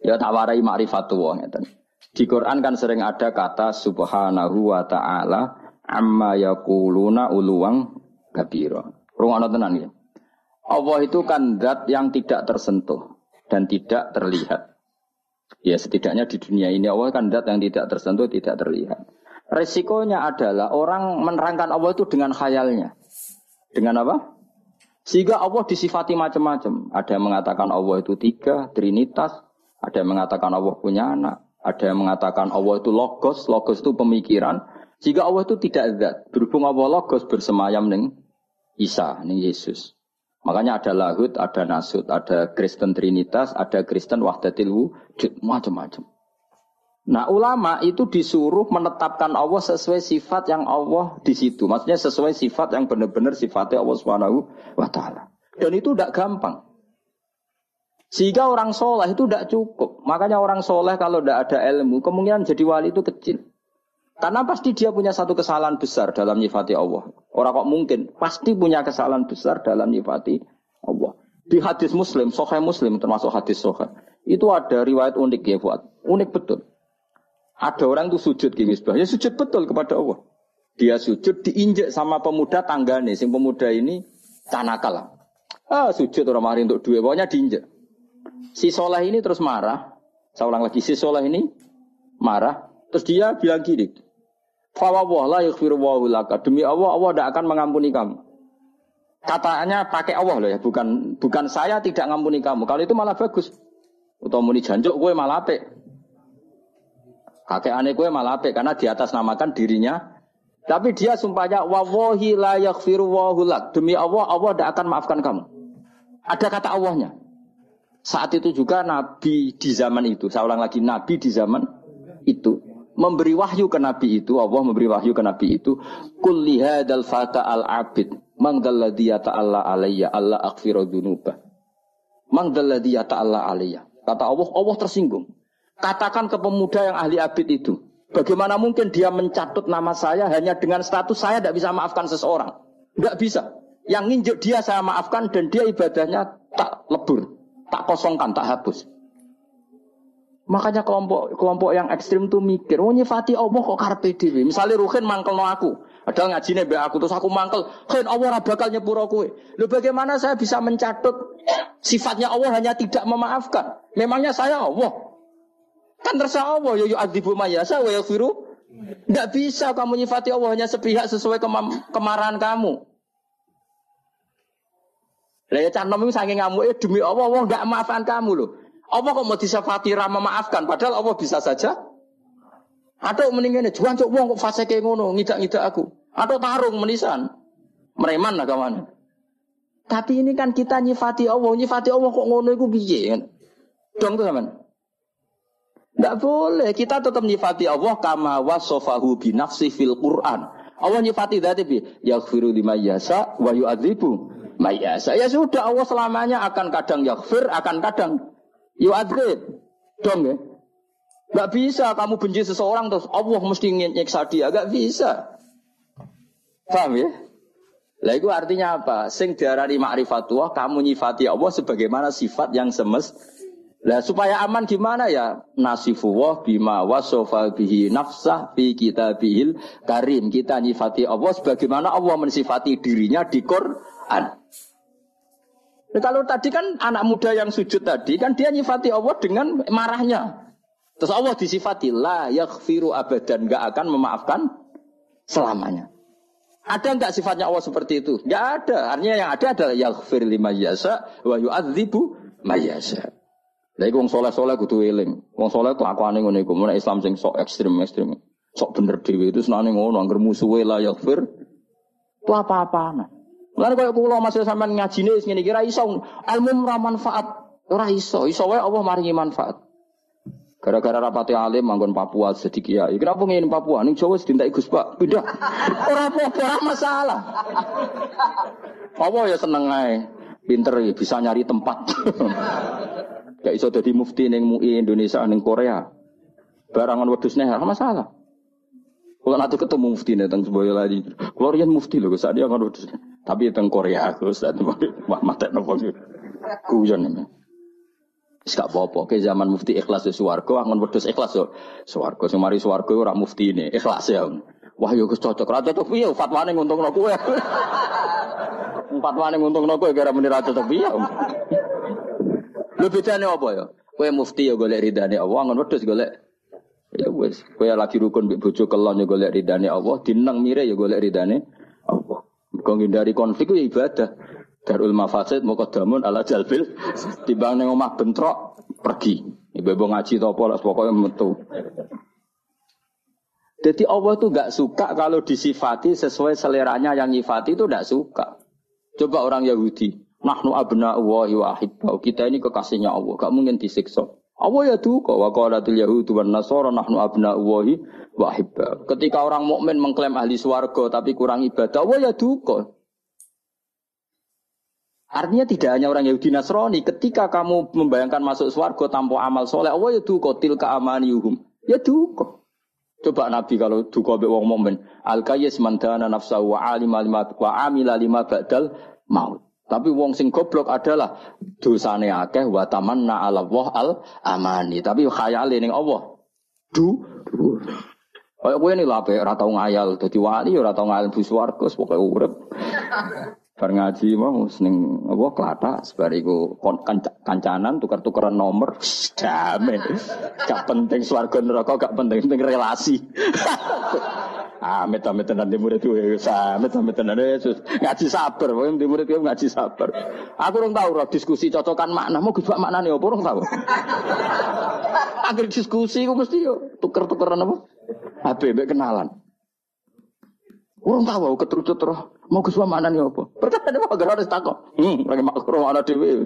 Ya tawarai ma'rifatullah ngeten. Di Quran kan sering ada kata subhanahu wa ta'ala amma yakuluna uluwang kabira. Rungokno tenan ya Allah itu kan zat yang tidak tersentuh dan tidak terlihat Ya setidaknya di dunia ini Allah kan dat yang tidak tersentuh, tidak terlihat. Resikonya adalah orang menerangkan Allah itu dengan khayalnya. Dengan apa? Sehingga Allah disifati macam-macam. Ada yang mengatakan Allah itu tiga, trinitas. Ada yang mengatakan Allah punya anak. Ada yang mengatakan Allah itu logos. Logos itu pemikiran. Sehingga Allah itu tidak zat. Berhubung Allah logos bersemayam ning Isa, ning Yesus. Makanya ada lahut, ada nasut, ada Kristen Trinitas, ada Kristen Wahdatil Wujud, macam-macam. Nah ulama itu disuruh menetapkan Allah sesuai sifat yang Allah di situ. Maksudnya sesuai sifat yang benar-benar sifatnya Allah Subhanahu wa taala. Dan itu tidak gampang. Sehingga orang soleh itu tidak cukup. Makanya orang soleh kalau tidak ada ilmu, kemungkinan jadi wali itu kecil. Karena pasti dia punya satu kesalahan besar dalam nyifati Allah. Orang kok mungkin pasti punya kesalahan besar dalam nyifati Allah. Di hadis Muslim, Sahih Muslim termasuk hadis Sahih, itu ada riwayat unik ya buat, unik betul. Ada orang itu sujud gini ya sujud betul kepada Allah. Dia sujud diinjek sama pemuda tanggane, sing pemuda ini tanakal lah. Ah, sujud orang mari untuk dua, pokoknya diinjek. Si soleh ini terus marah. Saya ulang lagi, si soleh ini marah. Terus dia bilang gini, Fawwah la yaghfiru laka. Demi Allah, Allah tidak akan mengampuni kamu. Katanya pakai Allah loh ya, bukan bukan saya tidak mengampuni kamu. Kalau itu malah bagus. Atau muni janjuk gue malah apik. Kakek aneh gue malah apik karena di atas namakan dirinya tapi dia sumpahnya wawahi la yaghfiru lak. Demi Allah, Allah tidak akan maafkan kamu. Ada kata Allahnya. Saat itu juga Nabi di zaman itu, saya ulang lagi, Nabi di zaman itu memberi wahyu ke Nabi itu, Allah memberi wahyu ke Nabi itu, kulli hadal fata al abid, mangdalladhi ta'ala alayya, Allah akhfiru dunubah. Mangdalladhi ta'ala alayya. Kata Allah, Allah tersinggung. Katakan ke pemuda yang ahli abid itu, Bagaimana mungkin dia mencatut nama saya hanya dengan status saya tidak bisa maafkan seseorang? Tidak bisa. Yang nginjuk dia saya maafkan dan dia ibadahnya tak lebur, tak kosongkan, tak hapus. Makanya kelompok kelompok yang ekstrim tuh mikir, oh nyifati Allah kok karpe dewi. Misalnya Ruhin mangkel no aku, ada ngaji nih aku terus aku mangkel, Ruhin Allah bakal nyepuro kue. Lu bagaimana saya bisa mencatut sifatnya Allah hanya tidak memaafkan? Memangnya saya Allah. Kan terserah Allah, yo adibu mayasa wa. Tidak bisa kamu nyifati Allah hanya sepihak sesuai kemarahan kamu. Lah ya canom itu saking ngamuk demi Allah Allah enggak maafkan kamu loh. Allah kok mau disifati ramah maafkan padahal Allah bisa saja atau mendingan juan cok wong kok fase kayak ngono ngidak-ngidak aku. Atau tarung menisan. Mereman lah kawan. Tapi ini kan kita nyifati Allah, nyifati Allah kok ngono iku piye kan? Dong tuh teman. Tidak boleh. Kita tetap nyifati Allah kama wasofahu binafsi fil Quran. Allah nyifati dati bi yaghfiru lima yasa wa yu'adzibu mayasa. Ya sudah Allah selamanya akan kadang yaghfir, akan kadang yu'adzib. Dong ya. Gak bisa kamu benci seseorang terus Allah mesti nyiksa dia. Gak bisa. Paham ya? Lah itu artinya apa? Sing diarani ma'rifatullah, kamu nyifati Allah sebagaimana sifat yang semestinya Nah supaya aman gimana ya? Nasifullah bima wasofa bihi nafsah fi bihil karim. Kita nyifati Allah sebagaimana Allah mensifati dirinya di Quran. Nah, kalau tadi kan anak muda yang sujud tadi kan dia nyifati Allah dengan marahnya. Terus Allah disifati la yaghfiru abadan gak akan memaafkan selamanya. Ada nggak sifatnya Allah seperti itu? Nggak ada. Artinya yang ada adalah yaghfir lima yasa wa yu'adzibu mayasa. Lagi wong soleh soleh kudu eling. Wong soleh tuh aku Islam sing sok ekstrim ekstrim. Sok bener dewi itu senane ngono. Angger musuhe lah yakfir. Itu apa-apa. Lalu kalau pulau masih sampai ngaji nih, segini kira iso ilmu manfaat. Ora iso, iso wae Allah maringi manfaat. Gara-gara rapati alim manggon Papua sedikit ya. Kenapa ngene Papua? Ning Jawa sedintai Gus Pak. Pindah. Ora apa-apa masalah. Apa ya seneng ae. Pinter ya, bisa nyari tempat. Gak iso jadi mufti neng MUI Indonesia neng Korea. Barangan nih, apa masalah. Kalau nanti ketemu mufti nih tentang sebuah lagi. Rian mufti loh, saat dia wedus. Tapi tentang Korea aku saat wah mata nopo. Kujon ini. Gak apa-apa, ke zaman mufti ikhlas di suwargo, angon wedus ikhlas yo. Suwargo, semari suwargo orang mufti ini, ikhlas ya. Wah yo cocok, raja cocok, fatwane nguntung no kue. Fatwane nguntung no kue, gara menira cocok, iya. Lu bedane apa ya? Kowe mufti ya golek ridane Allah, ngon wedhus golek ya wis. Kowe lagi rukun mbek bojo kelon ya golek ridane Allah, dineng mire ya golek ridane Allah. Kau ngindari konflik ya ibadah. Darul mafasid muqaddamun ala jalbil timbang ning omah bentrok pergi. Ibu ngaji to apa lah pokoknya metu. Jadi Allah tuh gak suka kalau disifati sesuai seleranya yang nyifati itu gak suka. Coba orang Yahudi. Nahnu abna wa ahibbau. Kita ini kekasihnya Allah. Gak mungkin disiksa. Allah ya duka. Wa qalatil yahudu wa nasara nahnu abna wa ahibbau. Ketika orang mukmin mengklaim ahli swarga tapi kurang ibadah, Allah ya duka. Artinya tidak hanya orang Yahudi Nasrani, ketika kamu membayangkan masuk swarga tanpa amal soleh, Allah ya duka tilka amaniyuhum. Ya duka. Coba Nabi kalau duka mbek wong mukmin, al kayyis man dana nafsahu wa alima lima wa amila lima ba'dal maut. Tapi wong sing goblok adalah dosane akeh wa tamanna ala Allah al amani. Tapi khayale ning Allah. Du. Kayak kowe ini lah, ora tau ngayal dadi wali, ora tau ngayal bu swarga, pokoke urip. Bar ngaji mau seneng apa klata sebariku kon kanca- kancanan tukar-tukaran nomor damai. Gak penting swarga neraka, gak penting penting relasi. [LAUGHS] Amit amit tenan di murid gue, amit amit tenan Yesus ngaji sabar, pokoknya di murid gue ngaji sabar. Aku orang tahu roh diskusi cocokan makna, mau gue makna nih, apa orang tahu? Akhir diskusi gue mesti yo tuker-tukeran apa? HP kenalan. Orang tahu aku keterucut roh. Mau ke mana nih apa? Pertanyaan apa gak harus takut. Hmm, lagi makro ada dewi.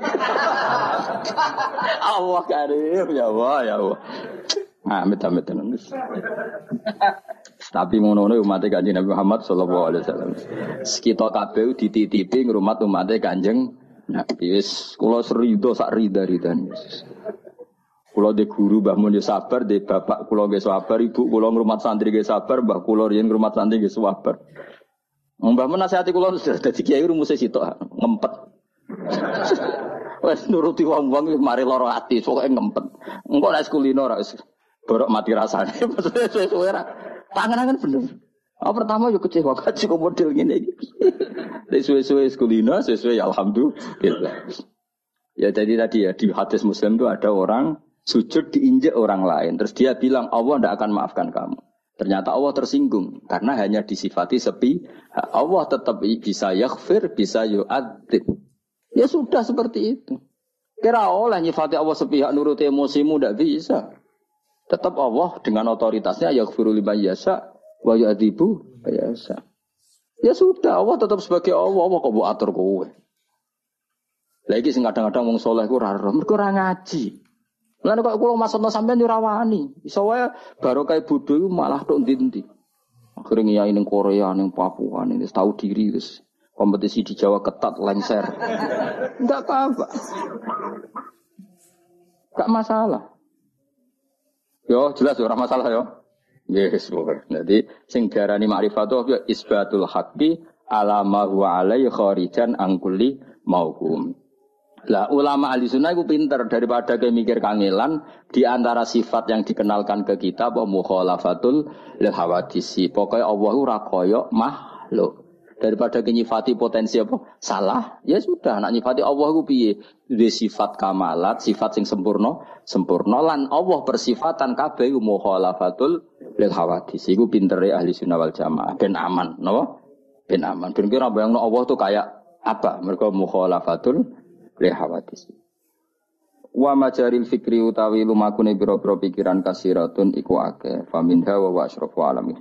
Allah karim ya Allah ya Allah. Amit amit tenan. Tapi ngono umat kanjeng Nabi Muhammad sallallahu alaihi wasallam. Kita kabeh dititipi ngrumat umat kanjeng Nabi wis kula serido sak rida-ridan. Kulo di guru Mbah Mun sabar, di bapak kulo nggih sabar, ibu kulo ngrumat santri nggih sabar, Mbah kulo riyen ngrumat santri nggih sabar. Mbah Mun nasihati kulo dadi kiai rumusé sitok ngempet. [LAUGHS] Wes nuruti wong-wong mari lara ati, pokoke ngempet. Engko nek kulino ora wis borok mati rasane. [LAUGHS] Maksudnya suwe-suwe ra. Tangan-tangan bener. Oh, pertama yo kecewa [LAUGHS] kaji kok model iki. [LAUGHS] Nek suwe-suwe kulino, sesuai ya alhamdulillah. Ya jadi tadi ya di hadis Muslim itu ada orang sujud diinjak orang lain. Terus dia bilang Allah tidak akan maafkan kamu. Ternyata Allah tersinggung karena hanya disifati sepi. Allah tetap bisa yaghfir, bisa yu'adzib. Ya sudah seperti itu. Kira oleh nyifati Allah sepihak nurut emosimu tidak bisa. Tetap Allah dengan otoritasnya yaghfiru liman yasha wa yu'adzibu yasha. Ya sudah, Allah tetap sebagai Allah. Allah kok buat atur kowe. Lagi sing kadang-kadang wong soleh ku ora mergo ora ngaji. Lan kok kula maksudno sampean yo ora wani. Iso wae barokah bodho malah tok ndi-ndi. Akhirnya ngiyai ning Korea, ning Papua, ning tahu diri wis. Kompetisi di Jawa ketat lengser. Enggak apa-apa. Enggak masalah. Yo jelas ora masalah yo. Yes, boleh. Jadi sing diarani ma'rifatu ya isbatul haqqi ala ma huwa alaihi kharijan angkuli mauhum. Lah ulama ahli sunnah itu pinter daripada kayak mikir kangelan di antara sifat yang dikenalkan ke kita apa mukhalafatul lil hawadisi. Pokoknya Allah ora koyo makhluk. Daripada nyifati potensi apa? Salah. Ya sudah, nak nyifati Allah ku piye? Duwe sifat kamalat, sifat sing sempurna, sempurna lan Allah persifatan kabeh mukhalafatul lil hawadisi. Iku pintere ahli sunnah wal jamaah. Ben aman, napa? Ben aman. Ben kira bayangno Allah tuh kayak apa? Mereka mukhalafatul lehawatis. Wa majaril fikri utawi lumakune biro-biro pikiran kasiratun iku akeh. Faminha wa wa alamin.